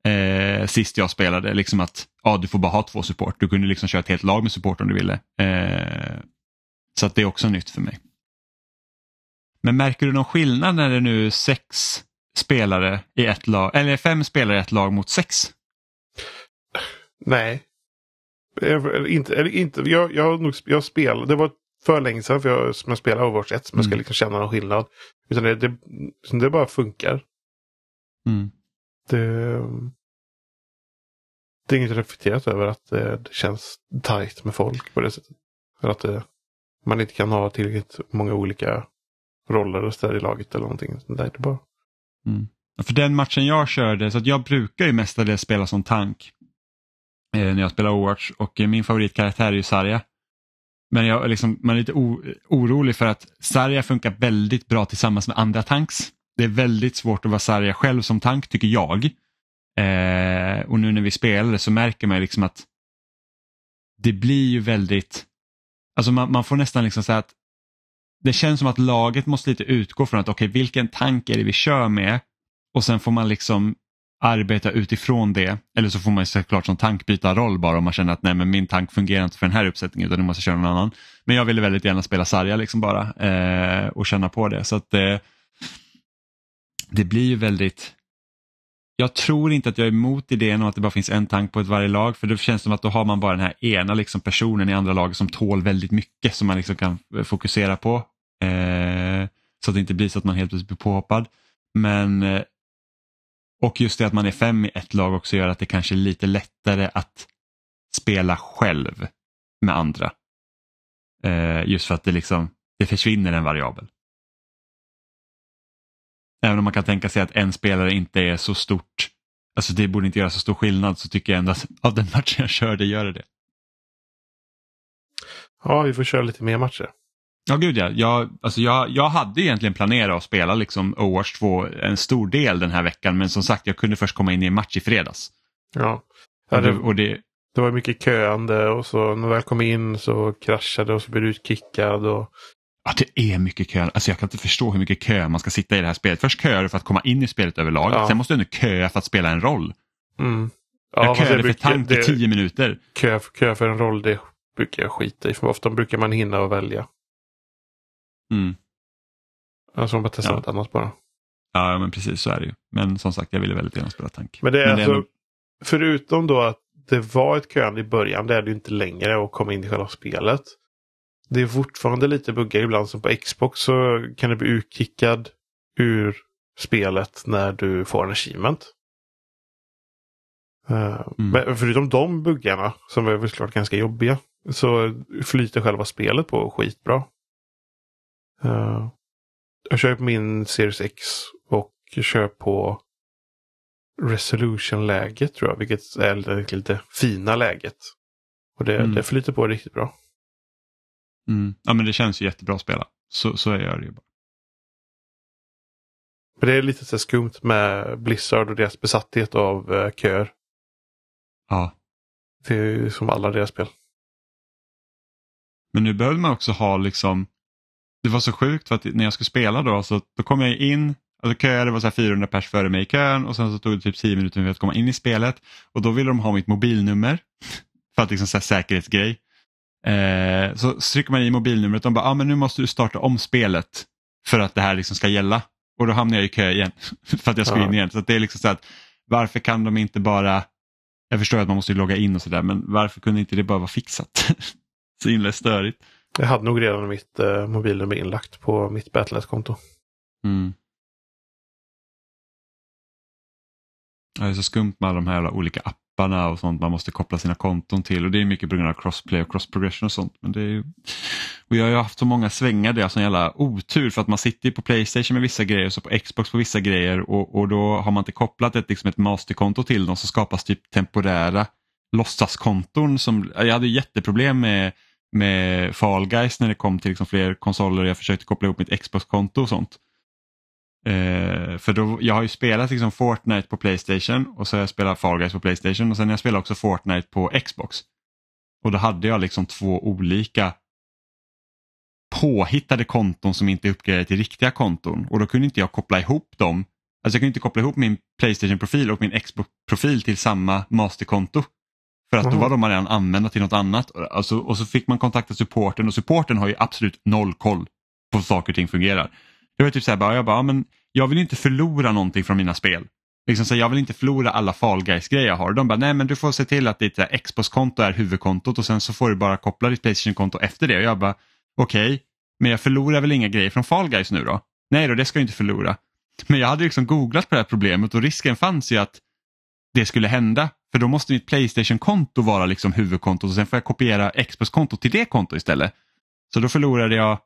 [SPEAKER 2] eh, sist jag spelade. Liksom att ja, du får bara ha två support. Du kunde liksom köra ett helt lag med support om du ville. Eh, så att det är också nytt för mig. Men märker du någon skillnad när det nu är sex spelare i ett lag, eller fem spelare i ett lag mot sex?
[SPEAKER 1] Nej. Eller inte, inte. Jag, jag, nog, jag spelade, det var för länge sedan för jag, som jag spelade Overwatch 1 som mm. jag ska liksom känna någon skillnad. Utan det, det, det bara funkar. Mm. Det, eh, det är inget reflekterat över att det, det känns tajt med folk på det sättet. För att det, man inte kan ha tillräckligt många olika roller och städer i laget eller någonting. Det är bara.
[SPEAKER 2] Mm. För den matchen jag körde, så att jag brukar ju mestadels spela som tank eh, när jag spelar Overwatch och eh, min favoritkaraktär är ju Sarja. Men jag, liksom, man är lite orolig för att Sarja funkar väldigt bra tillsammans med andra tanks. Det är väldigt svårt att vara Sarja själv som tank tycker jag. Eh, och nu när vi spelar så märker man liksom att det blir ju väldigt, alltså man, man får nästan liksom säga att det känns som att laget måste lite utgå från att okej okay, vilken tank är det vi kör med och sen får man liksom arbeta utifrån det. Eller så får man såklart som tank byta roll bara om man känner att nej men min tank fungerar inte för den här uppsättningen utan nu måste jag köra någon annan. Men jag ville väldigt gärna spela sarja liksom bara eh, och känna på det. Så att eh, det blir ju väldigt jag tror inte att jag är emot idén om att det bara finns en tank på ett varje lag för det känns som att då har man bara den här ena liksom personen i andra laget som tål väldigt mycket som man liksom kan eh, fokusera på. Eh, så att det inte blir så att man helt plötsligt blir påhoppad. Men eh, och just det att man är fem i ett lag också gör att det kanske är lite lättare att spela själv med andra. Eh, just för att det liksom det försvinner en variabel. Även om man kan tänka sig att en spelare inte är så stort, alltså det borde inte göra så stor skillnad så tycker jag ändå att av den matchen jag körde gör det det.
[SPEAKER 1] Ja, vi får köra lite mer matcher.
[SPEAKER 2] Ja, gud ja. Jag, alltså jag, jag hade egentligen planerat att spela liksom Overwatch 2 en stor del den här veckan men som sagt jag kunde först komma in i en match i fredags.
[SPEAKER 1] Ja, ja
[SPEAKER 2] Och det, och det,
[SPEAKER 1] det var mycket köande och så när väl kom in så kraschade och så blev du utkickad. Och...
[SPEAKER 2] ja, det är mycket kö. Alltså jag kan inte förstå hur mycket kö man ska sitta i det här spelet. Först köar du för att komma in i spelet överlag.
[SPEAKER 1] Ja.
[SPEAKER 2] Sen måste du köa för att spela en roll.
[SPEAKER 1] Mm.
[SPEAKER 2] Jag
[SPEAKER 1] fast det
[SPEAKER 2] köade för tank i tio minuter.
[SPEAKER 1] Kö, kö för en roll, det brukar jag skita i. För ofta brukar man hinna och välja.
[SPEAKER 2] Mm.
[SPEAKER 1] Alltså man bara testar
[SPEAKER 2] Ja.
[SPEAKER 1] något annat bara.
[SPEAKER 2] Ja, men precis så är det ju. Men som sagt, jag ville väldigt gärna spela tank.
[SPEAKER 1] Men det är
[SPEAKER 2] Men det är
[SPEAKER 1] alltså,
[SPEAKER 2] nog-
[SPEAKER 1] förutom då att det var ett köande i början, det är det ju inte längre att komma in i själva spelet. Det är fortfarande lite buggar ibland som på Xbox så kan du bli utkickad ur spelet när du får en achievement. Eh,
[SPEAKER 2] Mm.
[SPEAKER 1] Men förutom de buggarna, som är såklart ganska jobbiga, så flyter själva spelet på skitbra. Eh, jag kör på min Series X och kör på resolution-läget tror jag, vilket är lite, lite fina läget. Och det,
[SPEAKER 2] Mm.
[SPEAKER 1] det flyter på riktigt bra.
[SPEAKER 2] Mm. Ja, men det känns ju jättebra att spela. Så, så gör det ju bara.
[SPEAKER 1] Men det är lite så skumt med Blizzard och deras besatthet av uh, köer.
[SPEAKER 2] Ja.
[SPEAKER 1] Det är ju som alla deras spel.
[SPEAKER 2] Men nu behövde man också ha liksom, det var så sjukt för att när jag skulle spela då så då kom jag in, alltså köade, det var så här 400 pers före mig i kön och sen så tog det typ 10 minuter för att komma in i spelet och då ville de ha mitt mobilnummer för att liksom så här säkerhetsgrej. Eh, så trycker man i mobilnumret och de bara, ah, men nu måste du starta om spelet för att det här liksom ska gälla. Och då hamnar jag i kö igen för att jag ska
[SPEAKER 1] Ja.
[SPEAKER 2] in igen. Så det är liksom så att varför kan de inte bara, jag förstår att man måste logga in och sådär men varför kunde inte det bara vara fixat? så himla störigt.
[SPEAKER 1] Jag hade nog redan mitt uh, mobilnummer inlagt på mitt Battlenet-konto.
[SPEAKER 2] Mm. Ja, Det är så skumt med alla de här olika apparna och sånt man måste koppla sina konton till och det är mycket på grund av crossplay och cross progression och sånt. Men det är ju... och jag har ju haft så många svängar där jag har sån jävla otur för att man sitter på Playstation med vissa grejer och så på Xbox på vissa grejer och, och då har man inte kopplat ett, liksom ett masterkonto till dem så skapas typ temporära låtsaskonton. Som, jag hade jätteproblem med, med Fall Guys när det kom till liksom fler konsoler och jag försökte koppla ihop mitt Xbox-konto och sånt. Eh, för då, jag har ju spelat liksom Fortnite på Playstation och så har jag spelat Fall Guys på Playstation och sen jag spelat också Fortnite på Xbox. Och då hade jag liksom två olika påhittade konton som inte är uppgraderade till riktiga konton och då kunde inte jag koppla ihop dem. Alltså jag kunde inte koppla ihop min Playstation-profil och min Xbox-profil till samma masterkonto. För att då
[SPEAKER 1] Mhm.
[SPEAKER 2] var de redan använda till något annat. Alltså, och så fick man kontakta supporten och supporten har ju absolut noll koll på hur saker och ting fungerar. Det var typ så här, bara, jag bara, men jag vill inte förlora någonting från mina spel. Liksom så här, jag vill inte förlora alla Fall Guys-grejer jag har. De bara, nej men du får se till att ditt Xbox-konto är huvudkontot och sen så får du bara koppla ditt Playstation-konto efter det. Och jag bara, okej, men jag förlorar väl inga grejer från Fall Guys nu då? Nej då, det ska jag inte förlora. Men jag hade liksom googlat på det här problemet och risken fanns ju att det skulle hända. För då måste mitt Playstation-konto vara liksom huvudkontot och sen får jag kopiera Xbox-kontot till det kontot istället. Så då förlorade jag,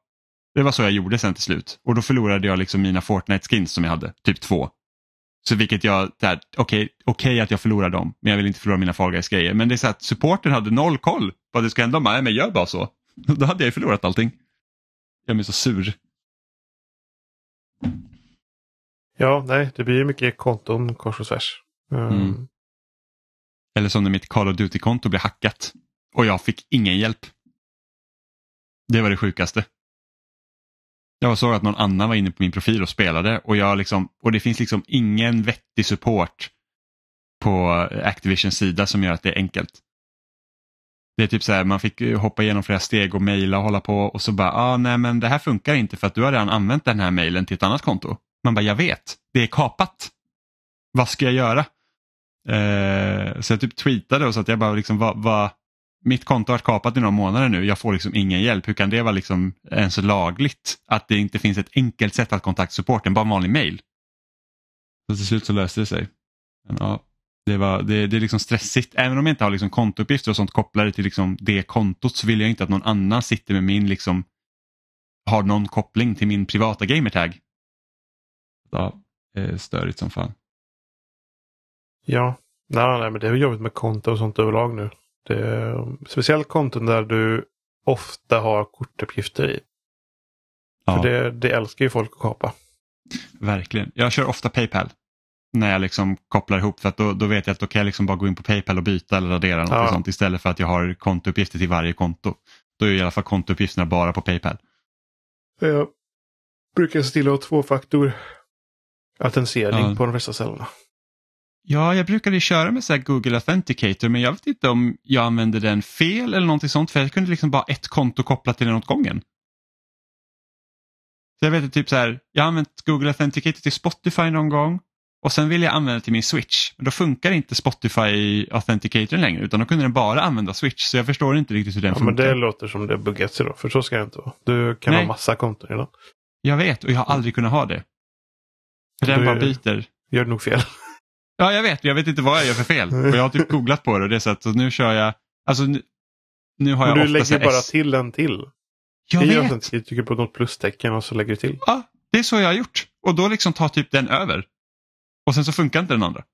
[SPEAKER 2] det var så jag gjorde sen till slut. Och då förlorade jag liksom mina Fortnite-skins som jag hade, typ två. Så vilket jag, okej okej att jag förlorar dem, men jag vill inte förlora mina Fall Guys-grejer. Men det är så att supporten hade noll koll vad det ska hända. Nej men gör bara så. Då hade jag ju förlorat allting. Jag blir så sur.
[SPEAKER 1] Ja, nej, det blir ju mycket konton kors och tvärs. Um,
[SPEAKER 2] Mm. Eller som när mitt Call of Duty-konto blev hackat och jag fick ingen hjälp. Det var det sjukaste. Jag såg att någon annan var inne på min profil och spelade och, jag liksom, och det finns liksom ingen vettig support på Activisions sida som gör att det är enkelt. Det är typ så här, man fick hoppa igenom flera steg och mejla och hålla på och så bara, ah, nej men det här funkar inte för att du har redan använt den här mejlen till ett annat konto. Man bara, jag vet, det är kapat. Vad ska jag göra? Eh, så jag typ tweetade och så att jag bara, liksom, vad, vad, mitt konto har varit kapat i några månader nu, jag får liksom ingen hjälp. Hur kan det vara liksom ens lagligt? Att det inte finns ett enkelt sätt att kontakta supporten, bara en vanlig mail. Så till slut så löste det sig. Men, ja, det, var, det, det är liksom stressigt. Även om jag inte har liksom kontouppgifter och sånt kopplade till liksom det kontot så vill jag inte att någon annan sitter med min, liksom, har någon koppling till min privata gamertag. Ja, störigt som fan.
[SPEAKER 1] Ja, nej, nej, men det är jobbigt med konto och sånt överlag nu. Det är, speciellt konton där du ofta har kortuppgifter i.
[SPEAKER 2] Ja.
[SPEAKER 1] För det, det älskar ju folk att kapa.
[SPEAKER 2] Verkligen. Jag kör ofta Paypal när jag liksom kopplar ihop för att då, då vet jag att då kan jag liksom bara gå in på Paypal och byta eller radera något
[SPEAKER 1] Ja.
[SPEAKER 2] sånt istället för att jag har kontouppgifter till varje konto. Då är i alla fall kontouppgifterna bara på Paypal.
[SPEAKER 1] Jag brukar se till att ha tvåfaktor autentisering
[SPEAKER 2] Ja.
[SPEAKER 1] på de flesta ställena.
[SPEAKER 2] Ja, jag brukade köra med så här Google Authenticator men jag vet inte om jag använde den fel eller någonting sånt för jag kunde liksom bara ett konto kopplat till den åt gången. Så jag vet att typ så här, jag har använt Google Authenticator till Spotify någon gång och sen vill jag använda det till min Switch. Men då funkar inte Spotify Authenticator längre utan då kunde den bara använda Switch så jag förstår inte riktigt hur den
[SPEAKER 1] Ja, men
[SPEAKER 2] funkar.
[SPEAKER 1] det låter som det buggat sig då, för så ska det inte vara. Du kan
[SPEAKER 2] Nej.
[SPEAKER 1] ha massa konton redan.
[SPEAKER 2] Jag vet och jag har aldrig kunnat ha det. För den
[SPEAKER 1] Då
[SPEAKER 2] bara byter.
[SPEAKER 1] Gör du nog fel.
[SPEAKER 2] Ja, jag vet. Jag vet inte vad jag gör för fel. Och jag har typ googlat på det och det är så att så nu kör jag, alltså nu, nu har
[SPEAKER 1] Men
[SPEAKER 2] jag
[SPEAKER 1] du lägger bara
[SPEAKER 2] S-
[SPEAKER 1] till en till.
[SPEAKER 2] Jag
[SPEAKER 1] I
[SPEAKER 2] vet.
[SPEAKER 1] autentisering trycker du på något plustecken och så lägger du till.
[SPEAKER 2] Ja, det är så jag har gjort. Och då liksom tar typ den över. Och sen så funkar inte den andra.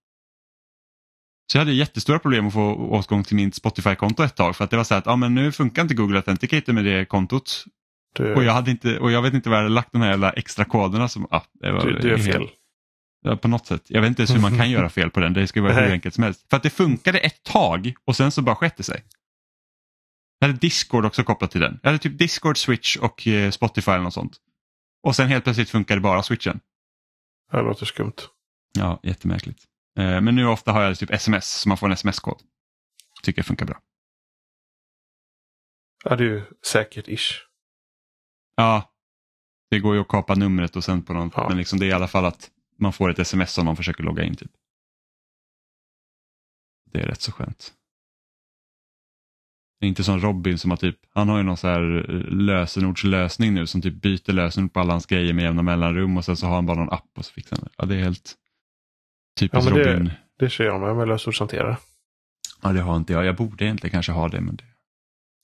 [SPEAKER 2] Så jag hade jättestora problem att få åtgång till mitt Spotify-konto ett tag för att det var så att ja, men nu funkar inte Google Authenticator med det kontot.
[SPEAKER 1] Du,
[SPEAKER 2] Och jag, hade inte, och jag vet inte var jag hade lagt de här jävla extra koderna som, ja, det var
[SPEAKER 1] du, du
[SPEAKER 2] helt-
[SPEAKER 1] fel.
[SPEAKER 2] Ja, på något sätt. Jag vet inte ens hur man kan göra fel på den. Det ska vara hur enkelt som helst. För att det funkade ett tag och sen så bara skett det sig. Jag hade Discord också kopplat till den. Jag hade typ Discord, Switch och eh, Spotify eller något sånt. Och sen helt plötsligt funkade bara Switchen.
[SPEAKER 1] Det låter skumt.
[SPEAKER 2] Ja, jättemärkligt. Eh, Men nu ofta har jag typ sms så man får en sms-kod. Tycker jag funkar bra.
[SPEAKER 1] Ja, det är ju säkert-ish.
[SPEAKER 2] Ja, det går ju att kapa numret och sen på någon,
[SPEAKER 1] Ja.
[SPEAKER 2] men liksom det är i alla fall att man får ett sms om man försöker logga in. typ. Det är rätt så skönt. Det är inte som Robin som har typ, han har ju någon så här eh, lösenordslösning nu som typ byter lösenord på alla hans grejer med jämna mellanrum och sen så har han bara någon app och så fixar han det. Ja, det är helt typiskt
[SPEAKER 1] Ja, men det-
[SPEAKER 2] Robin.
[SPEAKER 1] Det kör jag med med lösenordshanterare.
[SPEAKER 2] Ja, det har inte jag. Jag borde egentligen kanske ha det. Men det...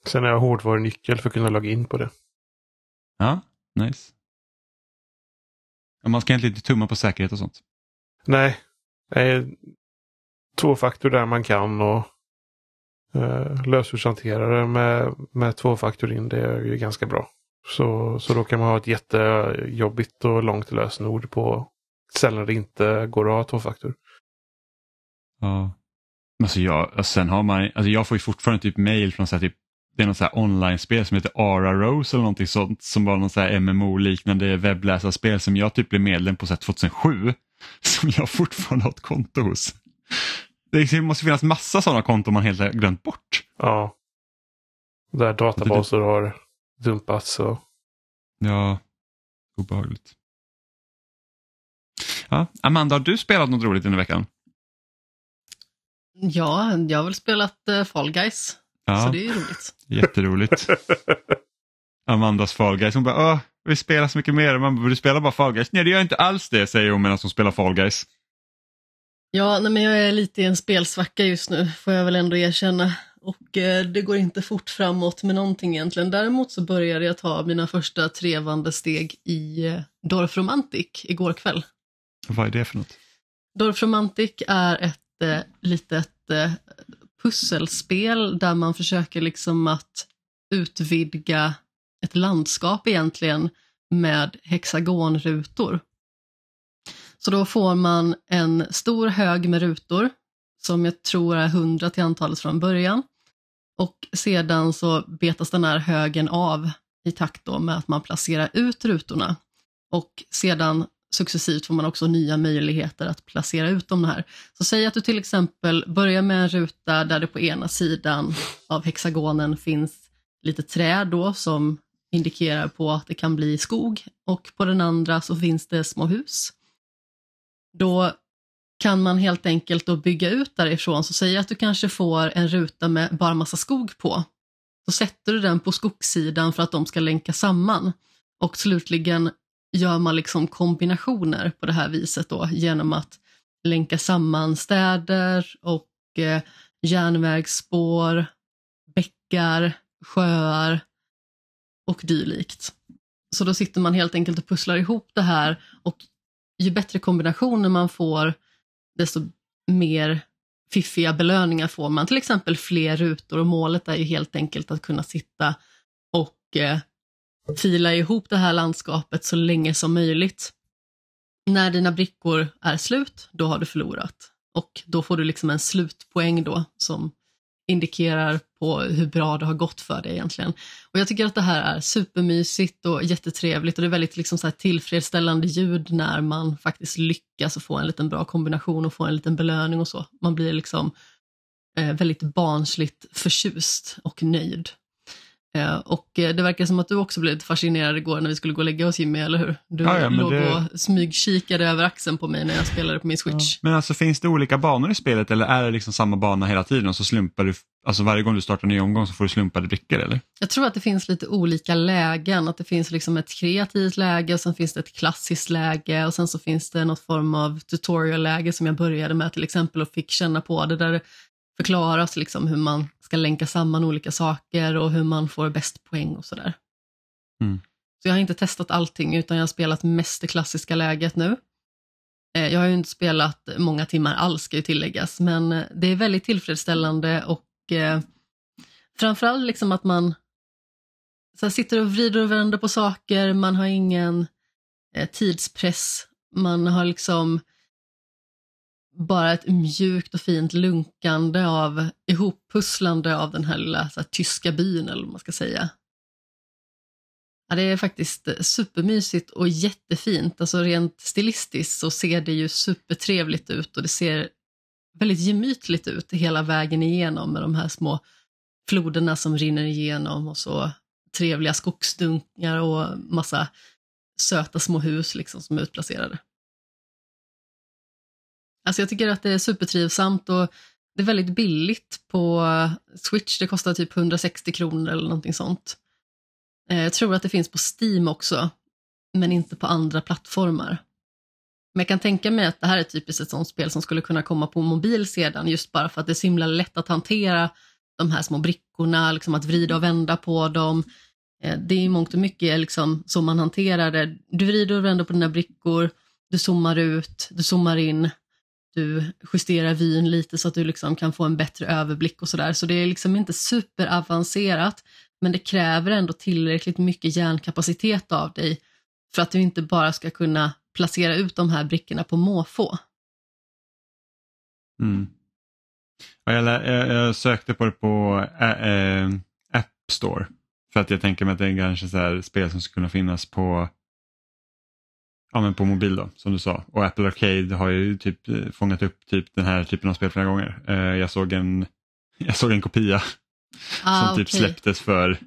[SPEAKER 1] Sen har jag hårdvarunyckel för att kunna logga in på det.
[SPEAKER 2] Ja, nice. Man ska egentligen inte tumma på säkerhet och sånt.
[SPEAKER 1] Nej, eh, tvåfaktor där man kan och eh, lösenordshanterare med, med tvåfaktor in det är ju ganska bra. Så, så då kan man ha ett jättejobbigt och långt lösenord på ställen det inte går att ha tvåfaktor.
[SPEAKER 2] Ja. Alltså jag, och sen har man, alltså jag får ju fortfarande typ mail från så här typ, det är något så här online-spel som heter Ara Rose eller någonting sånt som var någon så här MMO-liknande webbläsarspel som jag typ blev medlem på så här 2007 som jag fortfarande har ett konto hos. Det måste finnas massa sådana konton man helt har glömt bort.
[SPEAKER 1] Ja. Där databaser har dumpats och
[SPEAKER 2] Ja, obehagligt. Ja, Amanda, har du spelat något roligt den här veckan?
[SPEAKER 3] Ja, jag har väl spelat uh, Fall Guys,
[SPEAKER 2] Ja,
[SPEAKER 3] så det är ju roligt.
[SPEAKER 2] jätteroligt. Amandas Fall Guys. Hon bara, Åh, vi spelar så mycket mer. Man bara, du spelar bara Fall Guys. Nej, det gör inte alls det, säger hon medan hon spelar Fall Guys.
[SPEAKER 3] Ja, nej, men jag är lite i en spelsvacka just nu, får jag väl ändå erkänna. Och eh, det går inte fort framåt med någonting egentligen. Däremot så började jag ta mina första trevande steg i eh, Dorf Romantic igår kväll.
[SPEAKER 2] Vad är det för något?
[SPEAKER 3] Dorf Romantic är ett eh, litet eh, pusselspel där man försöker liksom att utvidga ett landskap egentligen med hexagonrutor. Så då får man en stor hög med rutor som jag tror är 100 till antalet från början. Och sedan så betas den här högen av i takt då med att man placerar ut rutorna. Och sedan successivt får man också nya möjligheter att placera ut de här. Så säg att du till exempel börjar med en ruta där det på ena sidan av hexagonen finns lite träd då som indikerar på att det kan bli skog och på den andra så finns det små hus. Då kan man helt enkelt då bygga ut därifrån, så säg att du kanske får en ruta med bara massa skog på. Då sätter du den på skogssidan för att de ska länka samman. Och slutligen gör man liksom kombinationer på det här viset då genom att länka samman städer och eh, järnvägsspår, bäckar, sjöar och dylikt. Så då sitter man helt enkelt och pusslar ihop det här och ju bättre kombinationer man får, desto mer fiffiga belöningar får man. Till exempel fler rutor och målet är ju helt enkelt att kunna sitta och eh, fila ihop det här landskapet så länge som möjligt. När dina brickor är slut, då har du förlorat. Och då får du liksom en slutpoäng då som indikerar på hur bra det har gått för dig egentligen. Och Jag tycker att det här är supermysigt och jättetrevligt och det är väldigt liksom så tillfredsställande ljud när man faktiskt lyckas få en liten bra kombination och få en liten belöning och så. Man blir liksom eh, väldigt barnsligt förtjust och nöjd. Eh, och eh, det verkar som att du också blev lite fascinerad igår när vi skulle gå och lägga oss Jimmy, eller hur? Du
[SPEAKER 2] Ja, ja,
[SPEAKER 3] låg
[SPEAKER 2] det-
[SPEAKER 3] och smygkikade över axeln på mig när jag spelade på min switch.
[SPEAKER 2] Men alltså finns det olika banor i spelet eller är det liksom samma bana hela tiden och så slumpar du, alltså varje gång du startar en ny omgång så får du slumpade brickor eller?
[SPEAKER 3] Jag tror att det finns lite olika lägen, att det finns liksom ett kreativt läge och sen finns det ett klassiskt läge och sen så finns det något form av tutorial-läge som jag började med till exempel och fick känna på det där förklaras liksom hur man ska länka samman olika saker och hur man får bäst poäng och sådär.
[SPEAKER 2] Mm.
[SPEAKER 3] Så jag har inte testat allting utan jag har spelat mest det klassiska läget nu. Eh, Jag har ju inte spelat många timmar alls ska ju tilläggas, men eh, det är väldigt tillfredsställande och eh, framförallt liksom att man så sitter och vrider och vänder på saker, man har ingen eh, tidspress, man har liksom bara ett mjukt och fint lunkande av ihoppusslande av den här lilla så här, tyska byn eller vad man ska säga. Ja, det är faktiskt eh, supermysigt och jättefint. Alltså rent stilistiskt så ser det ju supertrevligt ut och det ser väldigt gemytligt ut hela vägen igenom med de här små floderna som rinner igenom och så trevliga skogsdunkar och massa söta små hus liksom som är utplacerade. Alltså jag tycker att det är supertrivsamt och det är väldigt billigt på Switch. Det kostar typ 160 kronor eller någonting sånt. Eh, jag tror att det finns på Steam också, men inte på andra plattformar. Men jag kan tänka mig att det här är typiskt ett sånt spel som skulle kunna komma på mobil sedan, just bara för att det är så himla lätt att hantera de här små brickorna, liksom att vrida och vända på dem. Eh, det är i mångt och mycket liksom så man hanterar det. Du vrider och vänder på dina brickor, du zoomar ut, du zoomar in, du justerar vyn lite så att du liksom kan få en bättre överblick och sådär. Så det är liksom inte superavancerat, men det kräver ändå tillräckligt mycket hjärnkapacitet av dig för att du inte bara ska kunna placera ut de här brickorna på måfå.
[SPEAKER 2] Mm. Jag, jag, jag sökte på det på ä, eh, App Store för att jag tänker mig att det är kanske så här spel som skulle kunna finnas på Ja men på mobil då, som du sa. Och Apple Arcade har ju typ eh, fångat upp typ den här typen av spel flera gånger. Eh, jag, såg en, jag såg en kopia
[SPEAKER 3] Ah,
[SPEAKER 2] som typ
[SPEAKER 3] okej.
[SPEAKER 2] släpptes för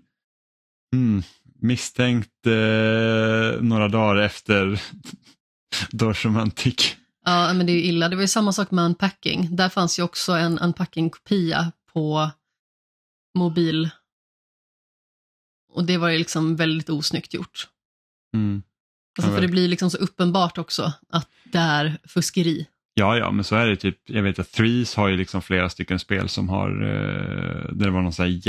[SPEAKER 2] mm, misstänkt eh, några dagar efter Dorsromantic.
[SPEAKER 3] Ja, men det är ju illa. Det var ju samma sak med Unpacking. Där fanns ju också en Unpacking-kopia på mobil. Och det var ju liksom väldigt osnyggt gjort.
[SPEAKER 2] Mm.
[SPEAKER 3] Alltså, för det blir liksom så uppenbart också att det är fuskeri.
[SPEAKER 2] Ja, ja, men så är det typ. Jag vet att Threes har ju liksom flera stycken spel som har, eh, där det var någon sån här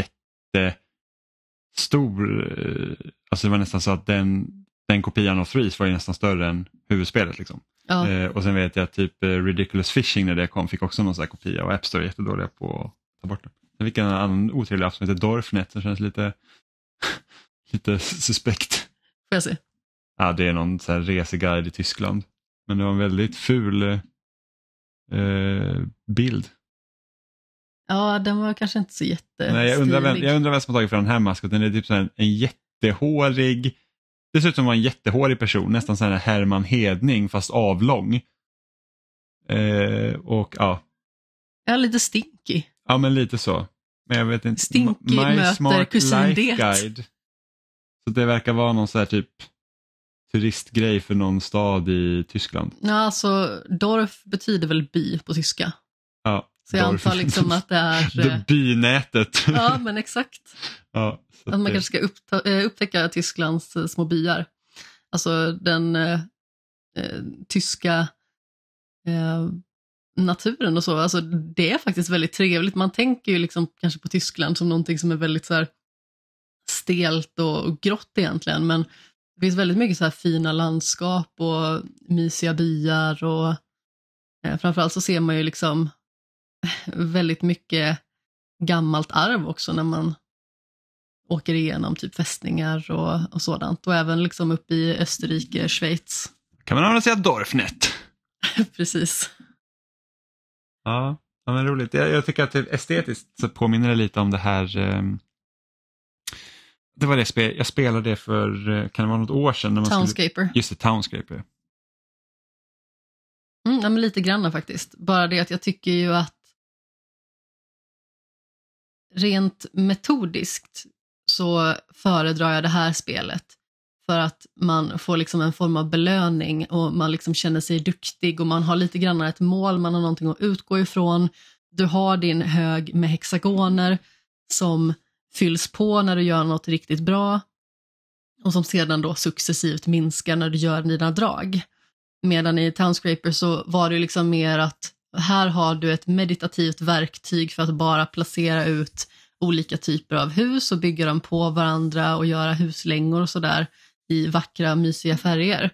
[SPEAKER 2] jättestor, eh, alltså det var nästan så att den, den kopian av Threes var ju nästan större än huvudspelet. Liksom.
[SPEAKER 3] Ja,
[SPEAKER 2] Eh, och sen vet jag att typ Ridiculous Fishing när det kom fick också någon sån här kopia och App Store är jättedåliga på att ta bort den. Sen fick jag en annan otrevlig app som heter Dorfnet som känns lite, lite suspekt.
[SPEAKER 3] får jag se.
[SPEAKER 2] Ja, det är någon så här reseguide i Tyskland. Men det var en väldigt ful eh, bild.
[SPEAKER 3] Ja, den var kanske inte så jättestilig.
[SPEAKER 2] Nej, jag, undrar vem, jag undrar vem som har tagit fram den här maskoten. Det är typ så här en jättehårig Dessutom var en jättehårig person, nästan sån här Herman Hedning fast avlång. Eh, och ja,
[SPEAKER 3] Ja, lite stinky.
[SPEAKER 2] ja men lite så. Men jag vet inte.
[SPEAKER 3] Stinky
[SPEAKER 2] My
[SPEAKER 3] möter
[SPEAKER 2] Smart
[SPEAKER 3] kusin
[SPEAKER 2] Life
[SPEAKER 3] Det.
[SPEAKER 2] Guide. Så det verkar vara någon sån här typ turistgrej för någon stad i Tyskland.
[SPEAKER 3] Ja, alltså Dorf betyder väl by på tyska.
[SPEAKER 2] Ja,
[SPEAKER 3] Så jag
[SPEAKER 2] Dorf.
[SPEAKER 3] antar liksom att det är...
[SPEAKER 2] Det
[SPEAKER 3] eh,
[SPEAKER 2] bynätet.
[SPEAKER 3] Ja, men exakt.
[SPEAKER 2] ja,
[SPEAKER 3] Att man
[SPEAKER 2] det-
[SPEAKER 3] kanske ska uppta, eh, upptäcka Tysklands eh, små byar. Alltså den eh, tyska eh, naturen och så. Alltså det är faktiskt väldigt trevligt. Man tänker ju liksom kanske på Tyskland som någonting som är väldigt så här stelt och, och grått egentligen. Men det finns väldigt mycket så här fina landskap och mysiga byar och eh, framförallt så ser man ju liksom väldigt mycket gammalt arv också när man åker igenom typ fästningar och, och sådant. Och även liksom uppe i Österrike, Schweiz.
[SPEAKER 2] Kan man använda sig av Dorfnet?
[SPEAKER 3] Precis.
[SPEAKER 2] Ja, ja men roligt. Jag, jag tycker att det estetiskt så påminner det lite om det här. ehm, det var det spel, jag spelade det för, eh, kan det vara något år sedan? När man Skulle,
[SPEAKER 3] Townscaper.
[SPEAKER 2] just det, Townscaper.
[SPEAKER 3] Mm, ja, men lite granna faktiskt. Bara det att jag tycker ju att rent metodiskt så föredrar jag det här spelet för att man får liksom en form av belöning och man liksom känner sig duktig och man har lite grann ett mål, man har någonting att utgå ifrån. Du har din hög med hexagoner som fylls på när du gör något riktigt bra och som sedan då successivt minskar när du gör dina drag. Medan i Townscraper så var det ju liksom mer att här har du ett meditativt verktyg för att bara placera ut olika typer av hus och bygga dem på varandra och göra huslängor och sådär i vackra, mysiga färger.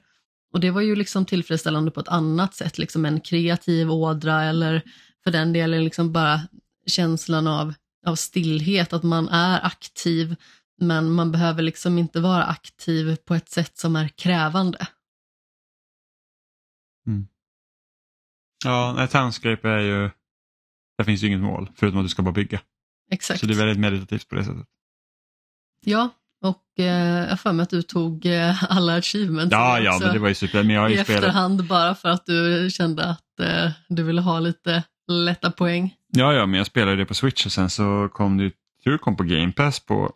[SPEAKER 3] Och det var ju liksom tillfredsställande på ett annat sätt, liksom en kreativ ådra eller för den delen liksom bara känslan av, av stillhet, att man är aktiv men man behöver liksom inte vara aktiv på ett sätt som är krävande.
[SPEAKER 2] Ja, nej, Townscaper är ju, där finns ju inget mål förutom att du ska bara bygga.
[SPEAKER 3] Exakt.
[SPEAKER 2] Så det är väldigt meditativt på det sättet.
[SPEAKER 3] Ja, och eh, jag har för mig att du tog eh, alla achievements
[SPEAKER 2] Ja, ja, men det var ju super. Men jag har
[SPEAKER 3] i
[SPEAKER 2] ju spelat,
[SPEAKER 3] efterhand bara för att du kände att eh, du ville ha lite lätta poäng.
[SPEAKER 2] Ja, ja, men jag spelade det på Switch och sen så kom det, tror det kom på Game Pass på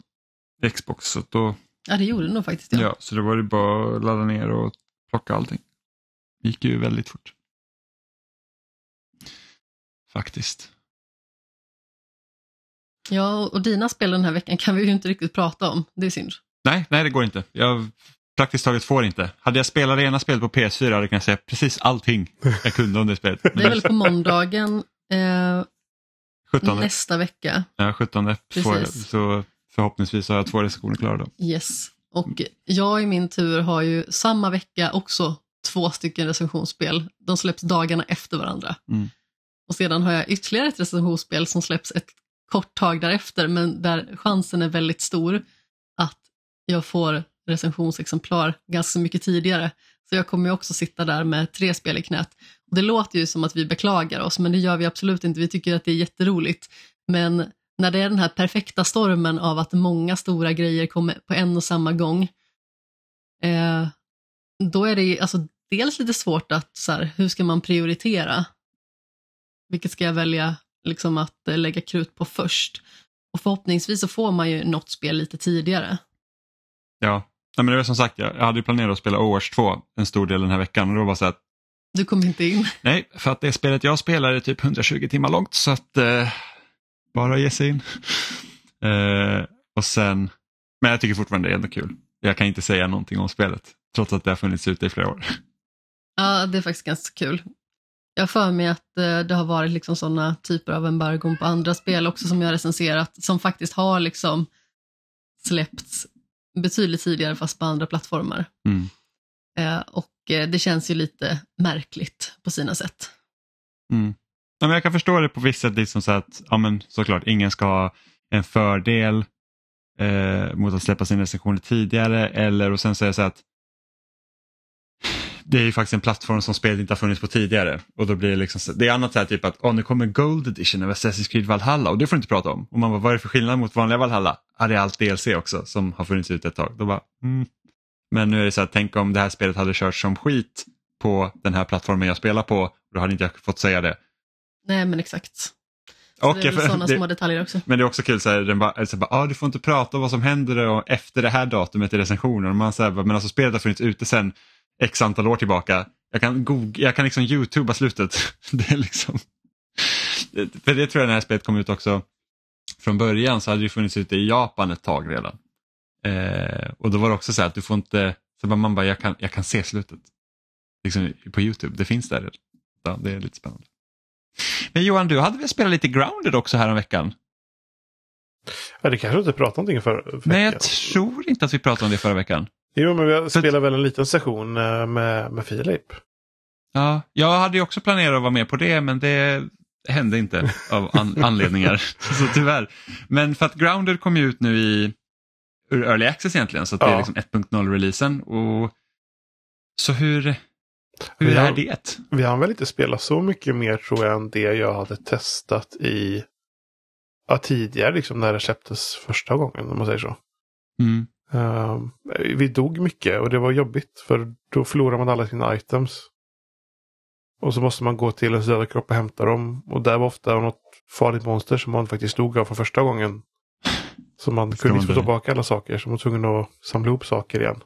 [SPEAKER 2] Xbox. Så, då,
[SPEAKER 3] Ja, det gjorde du nog faktiskt.
[SPEAKER 2] ja.
[SPEAKER 3] Ja.
[SPEAKER 2] så då var det bara att ladda ner och plocka allting. Det gick ju väldigt fort. Faktiskt.
[SPEAKER 3] ja, och dina spel den här veckan kan vi ju inte riktigt prata om. Det är synd.
[SPEAKER 2] Nej, nej det går inte. Jag praktiskt taget får inte. Hade jag spelat det ena spelet på PS4 hade jag kunnat säga precis allting jag kunde om det spelet.
[SPEAKER 3] Det är väl på måndagen eh,
[SPEAKER 2] 17,
[SPEAKER 3] nästa vecka.
[SPEAKER 2] ja, 17 får så förhoppningsvis har jag två recensioner klara då.
[SPEAKER 3] Yes. Och jag i min tur har ju samma vecka också två stycken recensionsspel. De släpps dagarna efter varandra.
[SPEAKER 2] Mm.
[SPEAKER 3] Och sedan har jag ytterligare ett recensionsspel som släpps ett kort tag därefter, men där chansen är väldigt stor att jag får recensionsexemplar ganska mycket tidigare. Så jag kommer ju också sitta där med tre spel i knät. Och det låter ju som att vi beklagar oss, men det gör vi absolut inte. Vi tycker att det är jätteroligt. Men när det är den här perfekta stormen av att många stora grejer kommer på en och samma gång, eh, då är det ju alltså, dels lite svårt att, så här, hur ska man prioritera? Vilket ska jag välja liksom, att eh, lägga krut på först? Och förhoppningsvis så får man ju något spel lite tidigare.
[SPEAKER 2] Ja, Nej, men det var som sagt, jag hade planerat att spela Overwatch 2 en stor del den här veckan och då var så att
[SPEAKER 3] Du kom inte in.
[SPEAKER 2] nej, för att det spelet jag spelar är typ 120 timmar långt så att eh, bara ge sig in. eh, och sen, men jag tycker fortfarande det är ändå kul. Jag kan inte säga någonting om spelet trots att det har funnits ute i flera år.
[SPEAKER 3] Ja, det är faktiskt ganska kul. Jag har för mig att eh, det har varit liksom sådana typer av embargon på andra spel också som jag recenserat, som faktiskt har liksom släppts betydligt tidigare fast på andra plattformar.
[SPEAKER 2] Mm.
[SPEAKER 3] Eh, och eh, det känns ju lite märkligt på sina sätt.
[SPEAKER 2] Mm. Ja, men jag kan förstå det på visst sätt, liksom så att ja, men såklart ingen ska ha en fördel eh, mot att släppa sin recension tidigare eller och sen säga så att det är ju faktiskt en plattform som spelet inte har funnits på tidigare och då blir det liksom så, det är annat så här typ att oh, nu kommer Gold Edition av Assassin's Creed Valhalla och det får du inte prata om. Och man bara, vad är det för skillnad mot vanliga Valhalla? Ja, det är allt DLC också som har funnits ute ett tag. Då bara, mm, Men nu är det så här, tänk om det här spelet hade kört som skit på den här plattformen jag spelar på, då hade inte jag fått säga det.
[SPEAKER 3] Nej, men exakt. Så
[SPEAKER 2] Och
[SPEAKER 3] det är väl sådana
[SPEAKER 2] det-
[SPEAKER 3] små detaljer också.
[SPEAKER 2] Men det är också kul, så här, den bara, så här, bara, ah, du får inte prata om vad som händer och efter det här datumet i recensionen. Och Man säger, men alltså spelet har funnits ute sedan x antal år tillbaka. Jag kan, goog- jag kan liksom youtuba slutet. det är liksom... För det tror jag när det här spelet kom ut också. Från början så hade det funnits ute i Japan ett tag redan. Eh, och då var det också så här att du får inte, så man bara, jag kan, jag kan se slutet. Liksom på Youtube, det finns där redan. Ja, det är lite spännande. Men Johan, du hade väl spelat lite Grounded också här om veckan?
[SPEAKER 1] Ja, det kanske inte pratade någonting för, för
[SPEAKER 2] Nej, jag
[SPEAKER 1] veckan.
[SPEAKER 2] tror inte att vi pratade om det förra veckan.
[SPEAKER 1] Jo, men vi spelar väl en liten session eh, med, med Filip.
[SPEAKER 2] Ja, jag hade ju också planerat att vara med på det, men det hände inte av an anledningar. Så tyvärr. Men för att Grounded kom ju ut nu i ur Early Access egentligen, så att det är
[SPEAKER 1] Ja.
[SPEAKER 2] liksom 1.0-releasen. Och... Så hur, hur
[SPEAKER 1] Vi
[SPEAKER 2] är det?
[SPEAKER 1] Vi har väl inte spelat så mycket mer tror jag än det jag hade testat i ja, tidigare, liksom när det släpptes första gången om man säger så.
[SPEAKER 2] Mm.
[SPEAKER 1] Ehm, vi dog mycket och det var jobbigt för då förlorar man alla sina items. Och så måste man gå till en större kropp och hämta dem. Och där var ofta något farligt monster som man faktiskt dog av för första gången. Så man
[SPEAKER 2] Ska
[SPEAKER 1] kunde
[SPEAKER 2] man
[SPEAKER 1] inte få tillbaka alla saker så man var tvungen att samla ihop saker igen.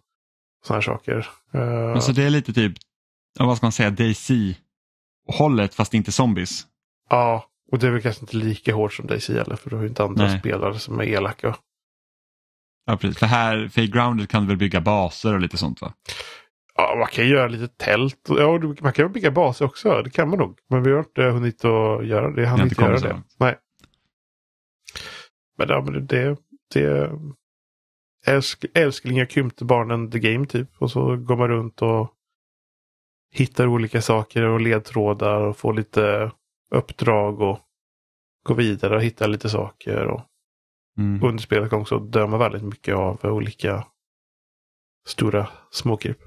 [SPEAKER 1] Sådana här saker. Ehm,
[SPEAKER 2] Alltså det är lite typ, vad ska man säga, DC-hållet fast inte zombies.
[SPEAKER 1] Ja, och det är väl kanske inte lika hårt som DC heller för du har ju inte andra
[SPEAKER 2] Nej.
[SPEAKER 1] spelare som är elaka.
[SPEAKER 2] Ja, precis. För här, för i Grounded kan du väl bygga baser och lite sånt va?
[SPEAKER 1] Ja, man kan göra lite tält. Ja, man kan bygga baser också. Det kan man nog. Men vi har inte hunnit att göra det. Jag hann inte göra det.
[SPEAKER 2] långt.
[SPEAKER 1] Nej. Men, ja, men det, det, älsk, älsklingar krympte barnen the game typ. Och så går man runt och hittar olika saker och ledtrådar och får lite uppdrag och går vidare och hittar lite saker. Och
[SPEAKER 2] Mm.
[SPEAKER 1] under spelets gång så dör man väldigt mycket av olika stora småkryp.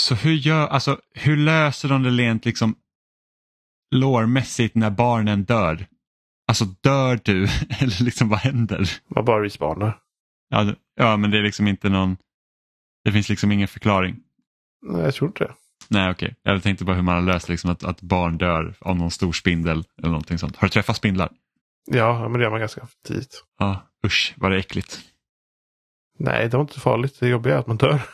[SPEAKER 2] Så hur gör, alltså hur löser de det rent liksom lårmässigt när barnen dör? Alltså dör du eller liksom vad händer?
[SPEAKER 1] Man bara respawnar.
[SPEAKER 2] Ja, ja men det är liksom inte någon, det finns liksom ingen förklaring.
[SPEAKER 1] Nej, jag tror inte det.
[SPEAKER 2] Nej okej, jag tänkte bara hur man har löst liksom att, att barn dör av någon stor spindel eller någonting sånt. Har du träffat spindlar?
[SPEAKER 1] Ja, men det gör man ganska tidigt.
[SPEAKER 2] Ja, usch vad det är äckligt.
[SPEAKER 1] Nej, det var inte farligt. Det jobbiga är att man dör.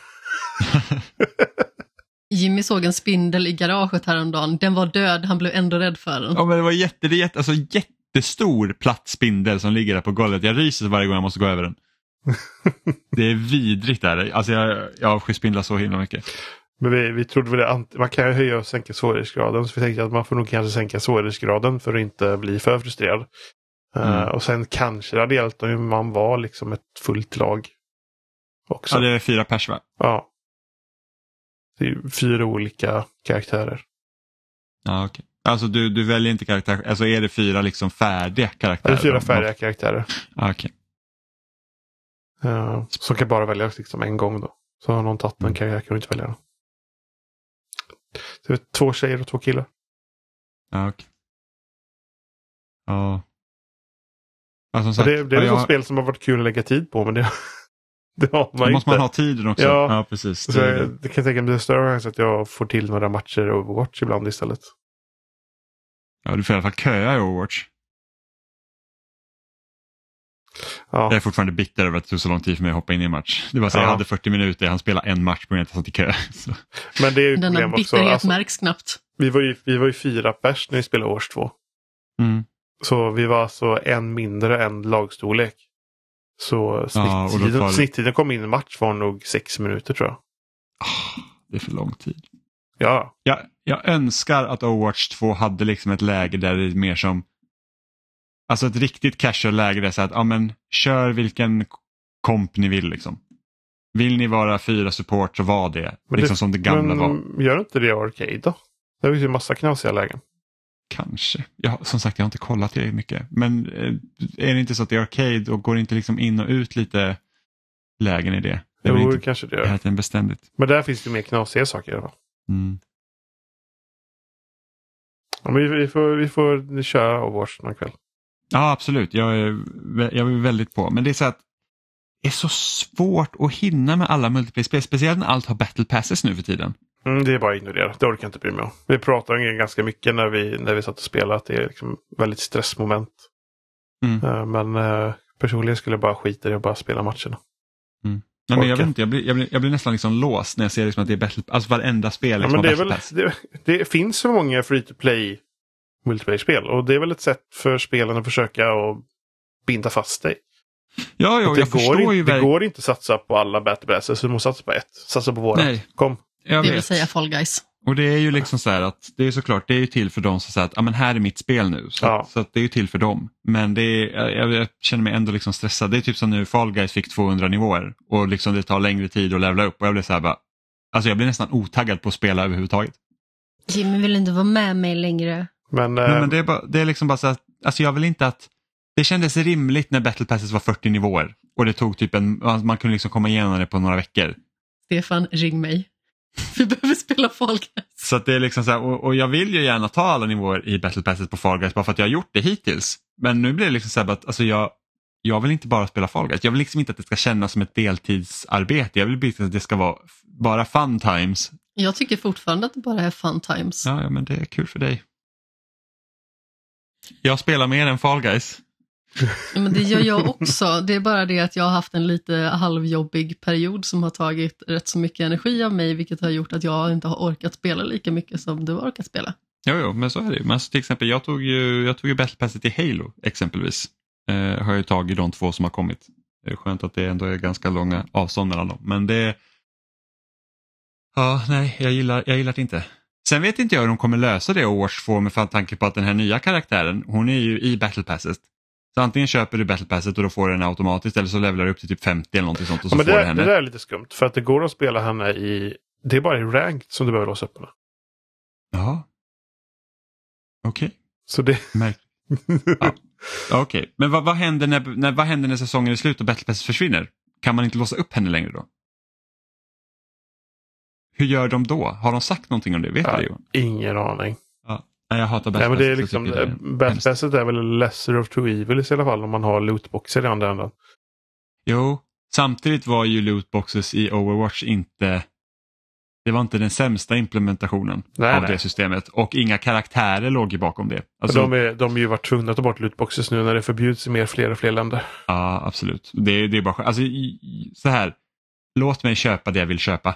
[SPEAKER 3] Jimmy såg en spindel i garaget häromdagen. Den var död, han blev ändå rädd för den.
[SPEAKER 2] Ja men det var jätte, det jätte, alltså, jättestor platt spindel som ligger där på golvet. Jag ryser varje gång jag måste gå över den. Det är vidrigt där. Alltså jag, jag avskyr spindlar så himla mycket.
[SPEAKER 1] Men vi, vi trodde väl att man kan ju höja och sänka svårighetsgraden. Så vi tänkte att man får nog kanske sänka svårighetsgraden för att inte bli för frustrerad. Eh,
[SPEAKER 2] Mm.
[SPEAKER 1] och sen kanske det hade hjälpt om man var liksom ett fullt lag. Också.
[SPEAKER 2] Ja, det är fyra pers va?
[SPEAKER 1] Ja. Det är fyra olika karaktärer.
[SPEAKER 2] Ja, okej. Alltså du, du väljer inte karaktär, alltså är det fyra liksom färdiga
[SPEAKER 1] Det
[SPEAKER 2] karaktärer?
[SPEAKER 1] är fyra färdiga karaktärer.
[SPEAKER 2] Ja, okej.
[SPEAKER 1] Uh, som kan bara väljas liksom en gång då. Så har någon tagit en
[SPEAKER 2] Mm.
[SPEAKER 1] karaktär kan du inte välja den. Det är två tjejer och två killar.
[SPEAKER 2] Ja, okej. Ja. Ja, som sagt,
[SPEAKER 1] det, det är ett sånt
[SPEAKER 2] jag-
[SPEAKER 1] spel som har varit kul att lägga tid på men det, det har
[SPEAKER 2] då
[SPEAKER 1] man
[SPEAKER 2] måste
[SPEAKER 1] inte.
[SPEAKER 2] man ha tiden också.
[SPEAKER 1] Ja.
[SPEAKER 2] Ja, precis.
[SPEAKER 1] Så jag,
[SPEAKER 2] det
[SPEAKER 1] kan jag tänka mig det är större chans att jag får till några matcher Overwatch ibland istället.
[SPEAKER 2] Ja, du får i alla fall köa i Overwatch.
[SPEAKER 1] Ja,
[SPEAKER 2] Jag är fortfarande bitter över att det tog så lång tid för mig att hoppa in i en match. Det var så
[SPEAKER 1] Ja.
[SPEAKER 2] jag hade 40 minuter, han spelade en match på grund av att jag satt i kö. Så.
[SPEAKER 1] men det är ju
[SPEAKER 3] Denna
[SPEAKER 1] problem också.
[SPEAKER 3] bitterhet
[SPEAKER 1] Alltså,
[SPEAKER 3] märks knappt.
[SPEAKER 1] vi, var ju, vi var ju fyra pers när vi spelade års två.
[SPEAKER 2] Mm.
[SPEAKER 1] Så vi var alltså en mindre än lagstorlek. Så
[SPEAKER 2] Ja,
[SPEAKER 1] snitttiden,
[SPEAKER 2] tar det-
[SPEAKER 1] snitttiden kom in i match var nog sex minuter tror jag.
[SPEAKER 2] Ah, det är för lång tid.
[SPEAKER 1] Ja,
[SPEAKER 2] Jag, jag önskar att Overwatch 2 hade liksom ett läge där det är mer som Alltså ett riktigt casual läge där det är så att ja, men, kör vilken komp ni vill. Liksom. Vill ni vara fyra support så var det.
[SPEAKER 1] Men
[SPEAKER 2] liksom
[SPEAKER 1] det-
[SPEAKER 2] som det gamla
[SPEAKER 1] men
[SPEAKER 2] var.
[SPEAKER 1] gör inte det Arcade då? Det finns ju massa knasiga lägen.
[SPEAKER 2] Kanske. Jag, som sagt jag har inte kollat det mycket. Men eh, är det inte så att det är Arcade och går inte liksom in och ut lite lägen i det? Det
[SPEAKER 1] Jo,
[SPEAKER 2] inte
[SPEAKER 1] kanske det
[SPEAKER 2] hela
[SPEAKER 1] gör.
[SPEAKER 2] tiden beständigt.
[SPEAKER 1] Men där finns det mer knasiga saker i alla fall.
[SPEAKER 2] Mm.
[SPEAKER 1] Ja, men vi, vi, får, vi får köra Overwatch någon kväll.
[SPEAKER 2] Ja absolut, jag är, jag är väldigt på. Men det är så att är så svårt att hinna med alla multiplayer-spel, speciellt när allt har battle passes nu för tiden.
[SPEAKER 1] Mm, det är bara att ignorera. Det orkar jag inte bry mig om. Vi pratade om det ganska mycket när vi, när vi satt och spelade. Att det är liksom väldigt stressmoment.
[SPEAKER 2] Mm.
[SPEAKER 1] Eh, Men eh, personligen skulle jag bara skita i att bara spela matcherna.
[SPEAKER 2] Nej, men jag, vet inte, jag, blir, jag, blir, jag blir nästan liksom låst när jag ser liksom att det är battle, alltså varenda spel
[SPEAKER 1] Ja,
[SPEAKER 2] liksom
[SPEAKER 1] men
[SPEAKER 2] har
[SPEAKER 1] det, väl, det, det finns så många free to play multiplayer-spel. Och det är väl ett sätt för spelen att försöka att binda fast dig.
[SPEAKER 2] Ja, ja,
[SPEAKER 1] det,
[SPEAKER 2] jag
[SPEAKER 1] går
[SPEAKER 2] förstår
[SPEAKER 1] inte,
[SPEAKER 2] ju
[SPEAKER 1] det går inte att satsa på alla battle passes. Du måste satsa på ett. Satsa på våra.
[SPEAKER 2] Nej.
[SPEAKER 1] Kom.
[SPEAKER 2] Jag
[SPEAKER 3] Det vill
[SPEAKER 2] vet.
[SPEAKER 3] säga Fall Guys.
[SPEAKER 2] Och det är ju liksom så här att det är såklart, det är ju till för dem som säger att ah, men här är mitt spel nu. Så,
[SPEAKER 1] Ja.
[SPEAKER 2] så att det är ju till för dem. Men det är, jag, jag känner mig ändå liksom stressad. Det är typ som nu Fall Guys fick 200 nivåer och liksom det tar längre tid att levla upp och jag blir så här bara, alltså jag blir nästan otaggad på att spela överhuvudtaget.
[SPEAKER 3] Jimmy vill inte vara med mig längre.
[SPEAKER 1] Men, eh,
[SPEAKER 2] Nej, men det, är bara, det är liksom bara så att, alltså jag vill inte att, det kändes rimligt när Battle Passes var 40 nivåer och det tog typ en, man kunde liksom komma igenom det på några veckor.
[SPEAKER 3] Stefan, ring mig. Vi behöver spela Fall Guys.
[SPEAKER 2] Så att det är liksom så här, och, och jag vill ju gärna ta alla nivåer i Battle Passes på Fall Guys bara för att jag har gjort det hittills. Men nu blir det liksom så här att alltså jag, jag vill inte bara spela Fall Guys. Jag vill liksom inte att det ska kännas som ett deltidsarbete. Jag vill bara att det ska vara bara fun times.
[SPEAKER 3] Jag tycker fortfarande att det bara är fun times.
[SPEAKER 2] Ja, ja men det är kul för dig. Jag spelar mer än Fall Guys.
[SPEAKER 3] Ja, Men det gör jag också. Det är bara det att jag har haft en lite halvjobbig period som har tagit rätt så mycket energi av mig, vilket har gjort att jag inte har orkat spela lika mycket som du har orkat spela.
[SPEAKER 2] Jo, jo, men så är det. Men alltså, till exempel, jag tog ju, jag tog ju Battle Passet i Halo exempelvis. Eh, har jag ju tagit de två som har kommit. Det är skönt att det ändå är ganska långa avstånd mellan dem. Men det... Ja, nej, jag gillar, jag gillar det inte. Sen vet inte jag hur de kommer lösa det Overwatch 2 med tanke på att den här nya karaktären, hon är ju i Battle Passet. Så antingen köper du Battle Passet och då får du den automatiskt eller så levlar du upp till typ 50 eller någonting sånt och så
[SPEAKER 1] ja,
[SPEAKER 2] får
[SPEAKER 1] det,
[SPEAKER 2] du henne.
[SPEAKER 1] det där är lite skumt. För att det går att spela henne i... Det är bara i ranked som du behöver låsa upp henne.
[SPEAKER 2] Jaha. Okej,
[SPEAKER 1] Så det...
[SPEAKER 2] Ja. Okej, men vad, vad, händer när, när, vad händer när säsongen är slut och Battle Pass försvinner? Kan man inte låsa upp henne längre då? Hur gör de då? Har de sagt någonting om det? Vet
[SPEAKER 1] Ja,
[SPEAKER 2] du det?
[SPEAKER 1] Ingen aning.
[SPEAKER 2] Nej, jag hatar
[SPEAKER 1] Nej,
[SPEAKER 2] Battle
[SPEAKER 1] men det är liksom,
[SPEAKER 2] tycker jag det är
[SPEAKER 1] väl lesser of two evils i alla fall om man har lootboxer i andra änden.
[SPEAKER 2] Jo, samtidigt var ju lootboxes i Overwatch inte det var inte den sämsta implementationen
[SPEAKER 1] Nej,
[SPEAKER 2] av
[SPEAKER 1] nej.
[SPEAKER 2] det systemet och inga karaktärer låg ju bakom det. Alltså,
[SPEAKER 1] de, är, de är ju varit tvungna att ta bort lootboxes nu när det förbjuds i mer fler och fler länder.
[SPEAKER 2] Ja, absolut. Det, det är bara alltså, så här. Låt mig köpa det jag vill köpa.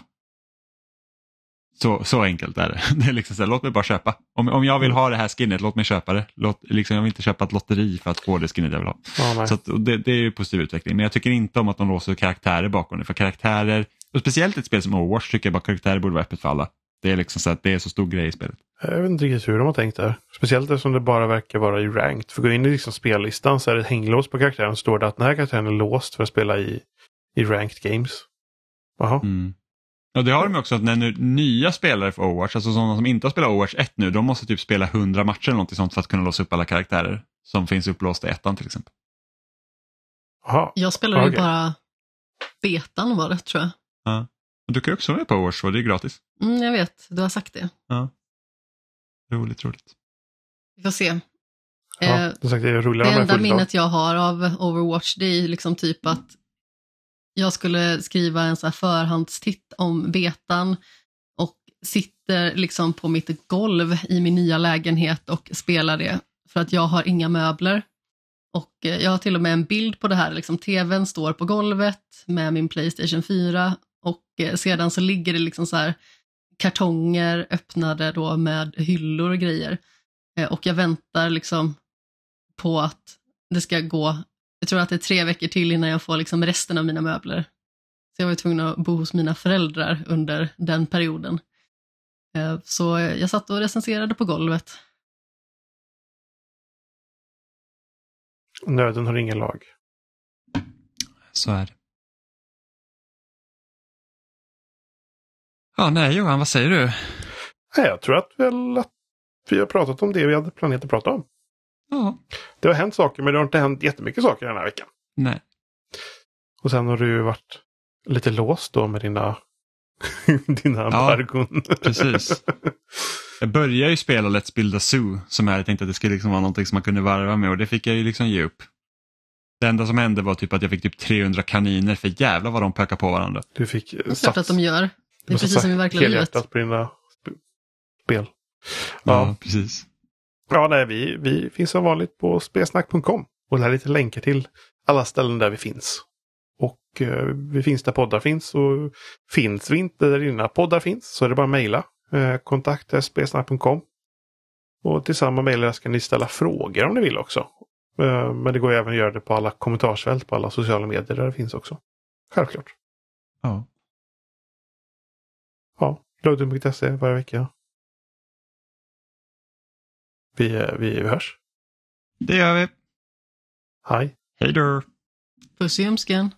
[SPEAKER 2] Så, så enkelt är det. det är liksom så här, låt mig bara köpa. Om, om jag vill ha det här skinnet, låt mig köpa det. Låt, liksom, jag vill inte köpa ett lotteri för att få det skinnet jag vill ha.
[SPEAKER 1] Ja.
[SPEAKER 2] Så att, det, det är ju positiv utveckling. Men jag tycker inte om att de låser karaktärer bakom det. För karaktärer, och speciellt ett spel som Overwatch tycker jag bara karaktärer borde vara öppet för alla. Det är liksom så att det är så stor grej i spelet.
[SPEAKER 1] Jag vet inte riktigt hur de har tänkt där. Speciellt eftersom det bara verkar vara i ranked. För gå in i liksom spellistan så är det ett hänglås på karaktären. Så står det att den här karaktären är låst för att spela i, i ranked games. Jaha.
[SPEAKER 2] Mm. Och det har de ju också att när nu, nya spelare för Overwatch, alltså sådana som inte har spelat Overwatch 1 nu, de måste typ spela 100 matcher eller något sånt för att kunna låsa upp alla karaktärer som finns upplåsta i ettan till exempel.
[SPEAKER 1] Jaha.
[SPEAKER 3] Jag spelade ju
[SPEAKER 1] Okej.
[SPEAKER 3] bara betan var det, tror jag.
[SPEAKER 2] Och du kan ju också vara med på Overwatch och det är gratis.
[SPEAKER 3] Mm, jag vet, du har sagt det.
[SPEAKER 2] Roligt, roligt.
[SPEAKER 3] Vi får se.
[SPEAKER 1] Ja,
[SPEAKER 3] Eh,
[SPEAKER 1] det
[SPEAKER 3] Det enda minnet jag har av Overwatch det är ju liksom typ att jag skulle skriva en så här förhandstitt om betan och sitter liksom på mitt golv i min nya lägenhet och spelar det för att jag har inga möbler. Och eh, jag har till och med en bild på det här, liksom tvn står på golvet med min Playstation 4 och eh, sedan så ligger det liksom så här kartonger öppnade då med hyllor och grejer. Eh, och jag väntar liksom på att det ska gå, jag tror att det är tre veckor till innan jag får liksom resten av mina möbler. Så jag var tvungen att bo hos mina föräldrar under den perioden. Eh, Så jag satt och recenserade på golvet.
[SPEAKER 1] Nöden har ingen lag.
[SPEAKER 2] Så är det. Ja, nej Johan, vad säger du?
[SPEAKER 1] Nej, jag tror att, väl att vi har pratat om det vi hade planerat att prata om.
[SPEAKER 2] Ja,
[SPEAKER 1] Det har hänt saker, men det har inte hänt jättemycket saker den här veckan.
[SPEAKER 2] nej.
[SPEAKER 1] Och sen har du ju varit lite låst då med dina, dina embargon.
[SPEAKER 2] Precis. Jag började ju spela Let's Build a Zoo som jag hade tänkt att det skulle liksom vara någonting som man kunde varva med och det fick jag ju liksom ge upp. Det enda som hände var typ att jag fick typ 300 kaniner för jävlar vad de pökar på varandra.
[SPEAKER 1] Du fick
[SPEAKER 3] Det är klart att de gör. Det är precis som i verkliga livet.
[SPEAKER 1] helhjärtat på dina sp- spel.
[SPEAKER 2] Ja,
[SPEAKER 1] Ja,
[SPEAKER 2] precis.
[SPEAKER 1] Ja nej, vi, vi finns som vanligt på spelsnack.com. Och där är lite länkar till alla ställen där vi finns. Och eh, vi finns där poddar finns. Och finns vi inte där dina poddar finns så är det bara att mejla. Eh, kontakt spelsnack.com. Och till samma mejladress kan ni ställa frågor om ni vill också. Eh, men det går ju även att göra det på alla kommentarsfält på alla sociala medier där det finns också. Självklart.
[SPEAKER 2] Ja.
[SPEAKER 1] Ja, loading.se varje vecka. Vi, vi hörs.
[SPEAKER 2] Det gör vi.
[SPEAKER 1] Hej.
[SPEAKER 2] Hej då.
[SPEAKER 3] Puss i ömskan.